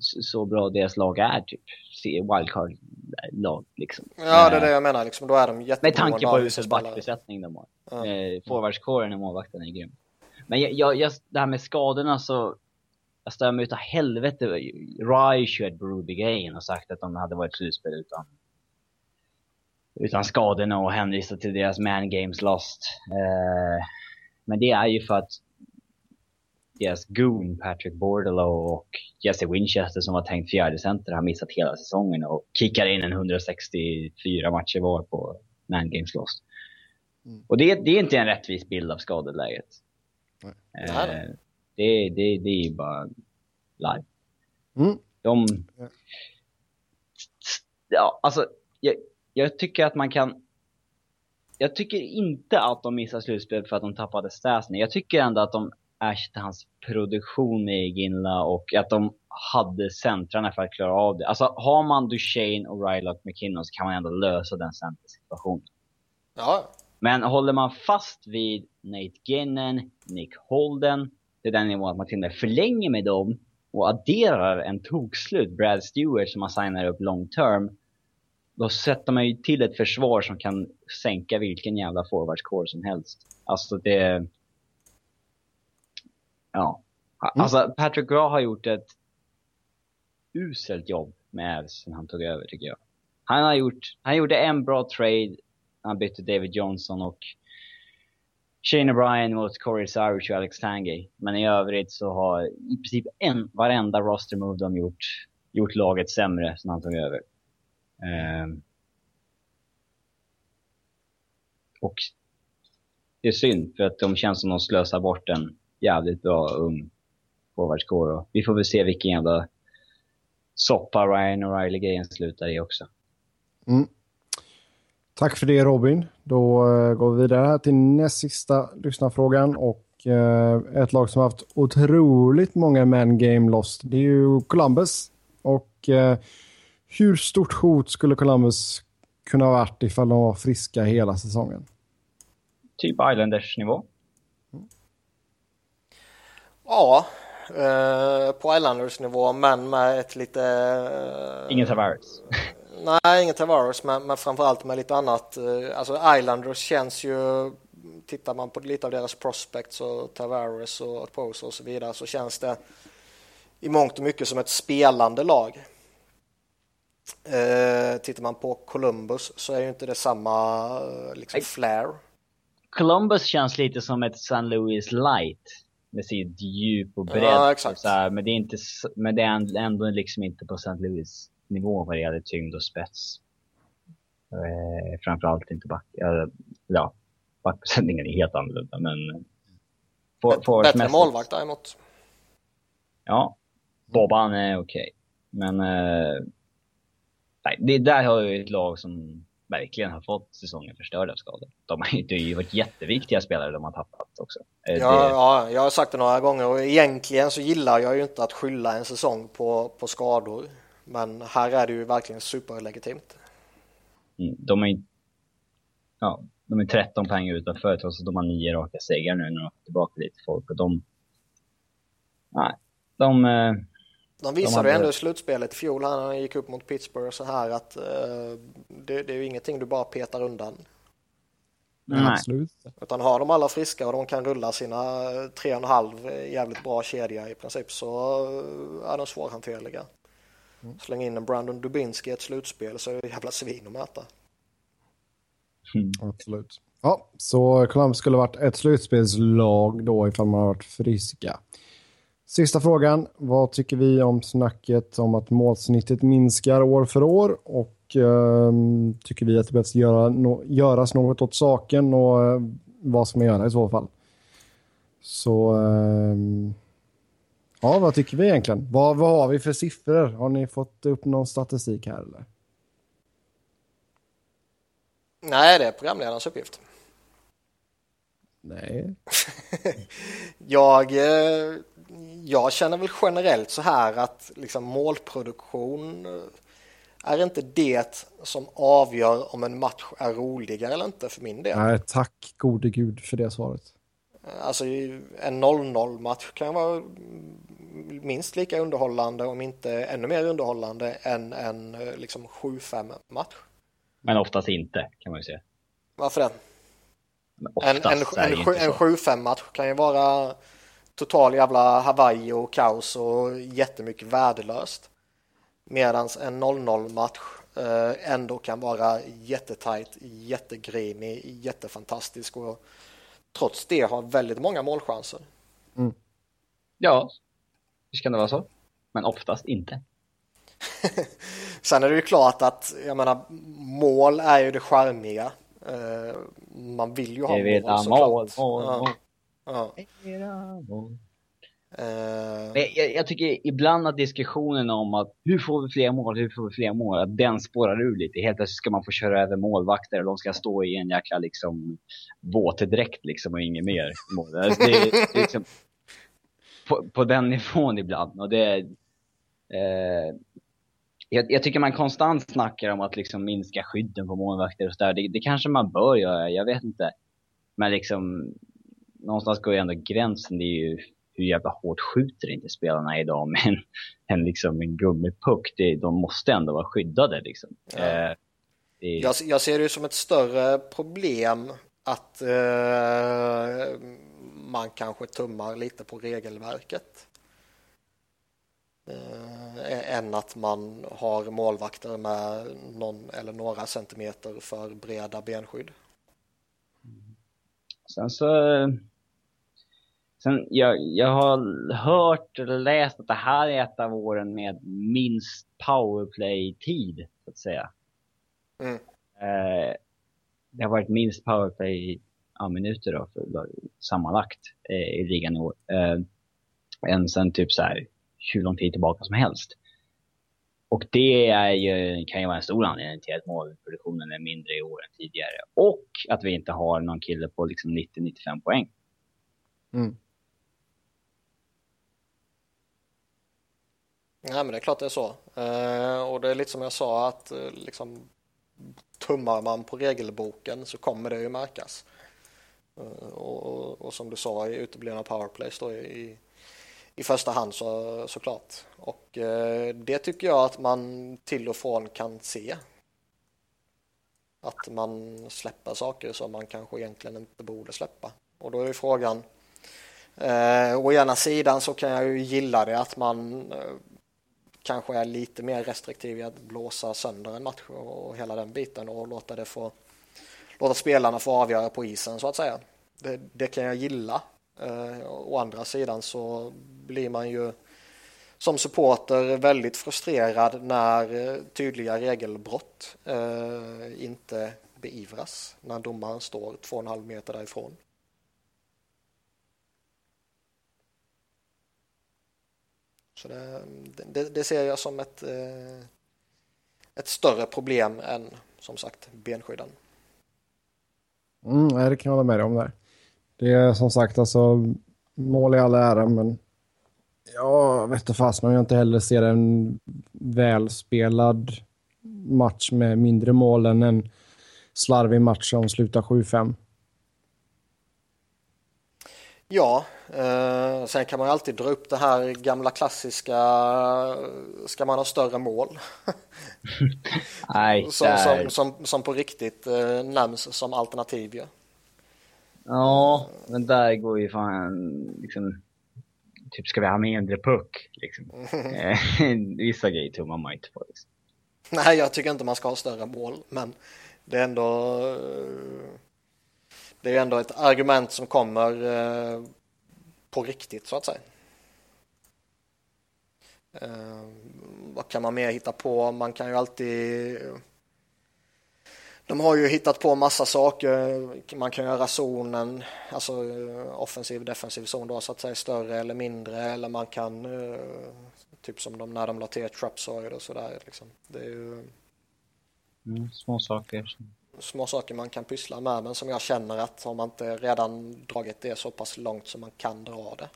så bra deras lag är, typ. Wildcard-lag, liksom. Ja, det är det jag menar. Liksom, då är de Med tanke på hur backbesättning de har. Ja. Eh, Forwardskåren och målvakten är grym. Men jag, jag, just det här med skadorna så... Jag stör mig utav helvete. Rye kört Broody-grejen och sagt att de hade varit slutspel utan utan skadorna och hänvisat till deras man games lost. Eh, men det är ju för att deras goon Patrick Bordelow och Jesse Winchester som var tänkt fjärde center har missat hela säsongen och kickar in en 164 matcher var på Man Games Lost. Mm. Och det, det, är inte en rättvis bild av skadeläget. Eh, det, det, det är ju bara live. Mm. De... Ja, alltså, jag, jag tycker att man kan jag tycker inte att de missar slutspel för att de tappade Stasny. Jag tycker ändå att de ersatte hans produktion i Ginla och att de hade centrarna för att klara av det. Alltså har man Duchene och Rylock McKinnon så kan man ändå lösa den centersituationen. Ja. Men håller man fast vid Nate Ginnon, Nick Holden, det är den nivån att man till och med förlänger med dem och adderar en tokslut, Brad Stewart som man signar upp long term då sätter man ju till ett försvar som kan sänka vilken jävla forwardscore som helst. Alltså det... Ja. Mm. Alltså Patrick Graw har gjort ett uselt jobb med Avs sen han tog över tycker jag. Han har gjort, han gjorde en bra trade, han bytte David Johnson och Shane O'Brien mot Corey Cyrus och Alex Tangay. Men i övrigt så har i princip en, varenda roster move de gjort, gjort laget sämre sen han tog över. Eh, och det är synd för att de känns som de slösar bort en jävligt bra ung forwardscore. Vi får väl se vilken jävla soppa Ryan och Riley-grejen slutar i också. Mm. Tack för det Robin. Då uh, går vi vidare till näst sista lyssnarfrågan och uh, ett lag som har haft otroligt många man game lost. Det är ju Columbus. Och uh, hur stort hot skulle Columbus kunna ha varit ifall de var friska hela säsongen? Typ Islanders-nivå. Mm. Ja, eh, på Islanders-nivå, men med ett lite... Eh, Ingen Tavares. nej, ingen Tavares, men, men framförallt med lite annat. Eh, alltså Islanders känns ju, tittar man på lite av deras prospects och Tavares och Poser och så vidare så känns det i mångt och mycket som ett spelande lag. Eh, tittar man på Columbus så är ju inte det samma eh, liksom, flair. Columbus känns lite som ett San Louis light med sitt djup och bredd. Ja, exakt. Så här, men, det är inte, men det är ändå liksom inte på St. Louis nivå vad det gäller tyngd och spets. Eh, framförallt inte back. Ja, ja backbesättningen är helt annorlunda men... For, Bättre målvakt däremot. Ja. Bobban är okej. Okay. Men eh, nej, det där har ju ett lag som verkligen har fått säsongen förstörd av skador. De har ju, det har ju varit jätteviktiga spelare de har tappat också. Ja, det... ja, jag har sagt det några gånger och egentligen så gillar jag ju inte att skylla en säsong på, på skador. Men här är det ju verkligen superlegitimt. Mm, de är ja, de är 13 poäng utanför trots att de har nio raka segrar nu när de har fått tillbaka lite folk. Och de... Nej, de... Eh, de visade de hade... ändå i slutspelet i fjol, han gick upp mot Pittsburgh så här att uh, det, det, är ju ingenting du bara petar undan. Nej. Absolut. Utan har de alla friska och de kan rulla sina tre och en halv jävligt bra kedja i princip så är de svårhanterliga. Mm. Släng in en Brandon Dubinski i ett slutspel så är det jävla svin att möta. Mm. Absolut. Ja, så Columbus skulle varit ett slutspelslag då ifall man varit friska. Sista frågan. Vad tycker vi om snacket om att målsnittet minskar år för år? Och eh, tycker vi att det behövs göra no göras något åt saken och eh, vad ska man göra i så fall? Så eh, ja, vad tycker vi egentligen? Vad, vad har vi för siffror? Har ni fått upp någon statistik här eller? Nej, det är programledarens uppgift. Nej. jag, eh, jag känner väl generellt så här att liksom målproduktion eh, är inte det som avgör om en match är roligare eller inte för min del. Nej, tack gode gud för det svaret. Alltså en 0-0 match kan vara minst lika underhållande om inte ännu mer underhållande än en eh, liksom 7-5 match. Men oftast inte kan man ju säga. Varför det? En, en, en, en 7-5 match kan ju vara total jävla Hawaii och kaos och jättemycket värdelöst. Medan en 0-0 match eh, ändå kan vara jättetajt, jättegrinig, jättefantastisk och trots det har väldigt många målchanser. Mm. Ja, det kan det vara så. Men oftast inte. Sen är det ju klart att jag menar mål är ju det charmiga. Uh, man vill ju ha mål såklart. Mål, mål, ja. mål. Ja. Uh, jag, jag, tycker ibland att diskussionen om att hur får vi fler mål, hur får vi fler mål, att den spårar ur lite. Helt plötsligt ska man få köra över målvakter och de ska stå i en jäkla liksom våtdräkt liksom och inget mer. Alltså, det, det liksom, på, på, den nivån ibland. Och det, eh, jag, jag, tycker man konstant snackar om att liksom minska skydden på målvakter och sådär. Det, det kanske man bör göra, jag vet inte. Men liksom, någonstans går ju ändå gränsen. Det är ju hur jävla hårt skjuter inte spelarna idag med en, en, liksom en gummipuck. Det, de måste ändå vara skyddade liksom. Ja. Eh, det... jag, jag, ser det som ett större problem att eh, man kanske tummar lite på regelverket. Eh, än att man har målvakter med någon eller några centimeter för breda benskydd. Sen så... Sen jag, jag har hört eller läst att det här är ett av åren med minst powerplay-tid, så att säga. Mm. Eh, det har varit minst powerplay ja, minuter då, för, sammanlagt eh, i ligan i år. Eh, än sen typ så här hur lång tid tillbaka som helst. Och det är ju, kan ju vara en stor anledning till att målproduktionen är mindre i år än tidigare. Och att vi inte har någon kille på liksom 90-95 poäng. Mm. Nej, men det är klart det är så. Eh, och det är lite som jag sa att eh, liksom, tummar man på regelboken så kommer det ju märkas. Eh, och, och, och, som du sa i uteblivna powerplays då i, i första hand så, såklart. Och det tycker jag att man till och från kan se. Att man släpper saker som man kanske egentligen inte borde släppa. Och då är ju frågan, eh, å ena sidan så kan jag ju gilla det att man kanske är lite mer restriktiv i att blåsa sönder en match och hela den biten och låta det få låta spelarna få avgöra på isen så att säga. Det, det kan jag gilla. Eh, å andra sidan så blir man ju som supporter väldigt frustrerad när eh, tydliga regelbrott eh, inte beivras när domaren står två och en halv meter därifrån. Så det, det, det ser jag som ett, eh, ett större problem än som sagt benskydden. Mm, det kan jag hålla med dig om där. Det är som sagt alltså mål i all ära men jag vet inte fast om jag inte heller ser en välspelad match med mindre mål än en slarvig match som slutar 7-5. Ja, eh, sen kan man ju alltid dra upp det här gamla klassiska, ska man ha större mål? Nej, som, som, som, som, på riktigt eh, nämns som alternativ ja. Ja, men där går ju fan liksom typ ska vi ha mindre puck liksom. Eh, vissa grejer tummar man inte på liksom. Nej, jag tycker inte man ska ha större mål, men det är ändå det är ändå ett argument som kommer eh, på riktigt så att säga. Eh, vad kan man mer hitta på? Man kan ju alltid de har ju hittat på massa saker. Man kan göra zonen, alltså eh, offensiv defensiv zon då så att säga större eller mindre eller man kan eh, typ som de när de la till Trapsoid och sådär liksom. Det är ju mm, små saker små saker man kan pyssla med men som jag känner att har man inte redan dragit det så pass långt som man kan dra det.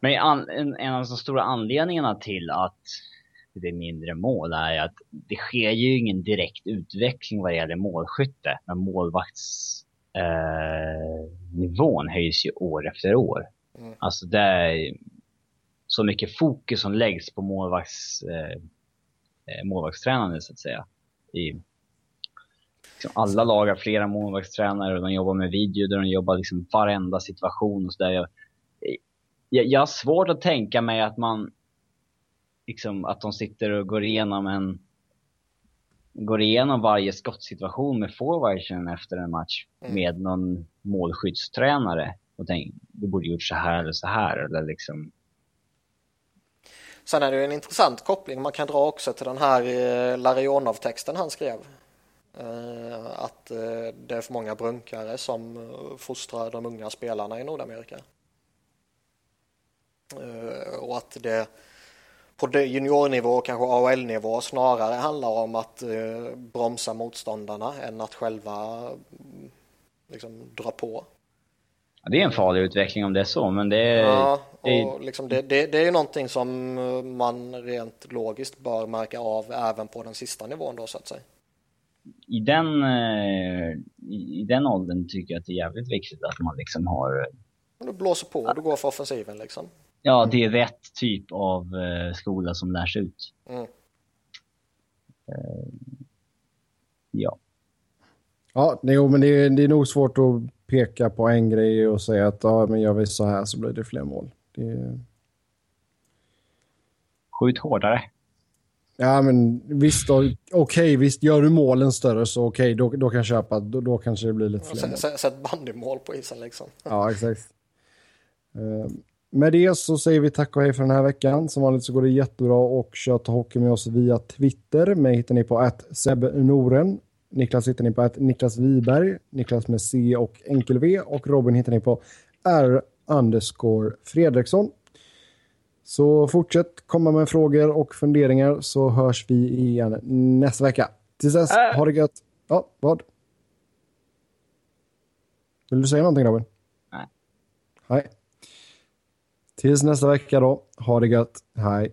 Men en, en av de stora anledningarna till att det är mindre mål är att det sker ju ingen direkt utveckling vad gäller målskytte. Men målvaktsnivån eh, höjs ju år efter år. Mm. Alltså det är så mycket fokus som läggs på målvakts, eh, eh målvaktstränande så att säga. I, liksom alla lag har flera målvaktstränare och de jobbar med video där de jobbar liksom varenda situation och sådär. Jag, jag, jag har svårt att tänka mig att man liksom att de sitter och går igenom en går igenom varje skottsituation med forwardsen efter en match mm. med någon målskyddstränare och tänker du borde gjort så här eller så här eller liksom Sen är det en intressant koppling man kan dra också till den här eh, Larionov-texten han skrev. Eh, att eh, det är för många brunkare som eh, fostrar de unga spelarna i Nordamerika. Och att det på juniornivå och kanske AHL-nivå snarare handlar om att bromsa motståndarna än att själva mm, liksom, dra på. Ja, det är en farlig utveckling om det är så, men det är... Ja, och liksom det, det, det är ju någonting som man rent logiskt bör märka av även på den sista nivån då så att säga i den, eh, i den åldern tycker jag att det är jävligt viktigt att man liksom har... Du blåser på, och du går för offensiven liksom. Ja, det är rätt typ av eh, skola som lärs ut. Mm. Ja. Ja, jo, men det är, det är nog svårt att peka på en grej och säga att ja, men gör vi så här så blir det fler mål. Det... Skjut hårdare. Ja, men visst. Okej, okay, visst. Gör du målen större så okej, okay, då, då kan jag köpa. Då, då kanske det blir lite fler. Sätt, sätt bandymål på isen liksom. Ja, exakt. Uh, med det så säger vi tack och hej för den här veckan. Som vanligt så går det jättebra att köta hockey med oss via Twitter. Mig hittar ni på att Noren. Niklas hittar ni på att Niklas Wiberg. Niklas med C och enkel V. Och Robin hittar ni på R underscore Fredriksson. Så fortsätt komma med frågor och funderingar så hörs vi igen nästa vecka. Tills dess, äh. ha det gött. Ja, vad? Vill du säga någonting Robin? Nej. Nej. Tills nästa vecka då. Ha det gött. Hej.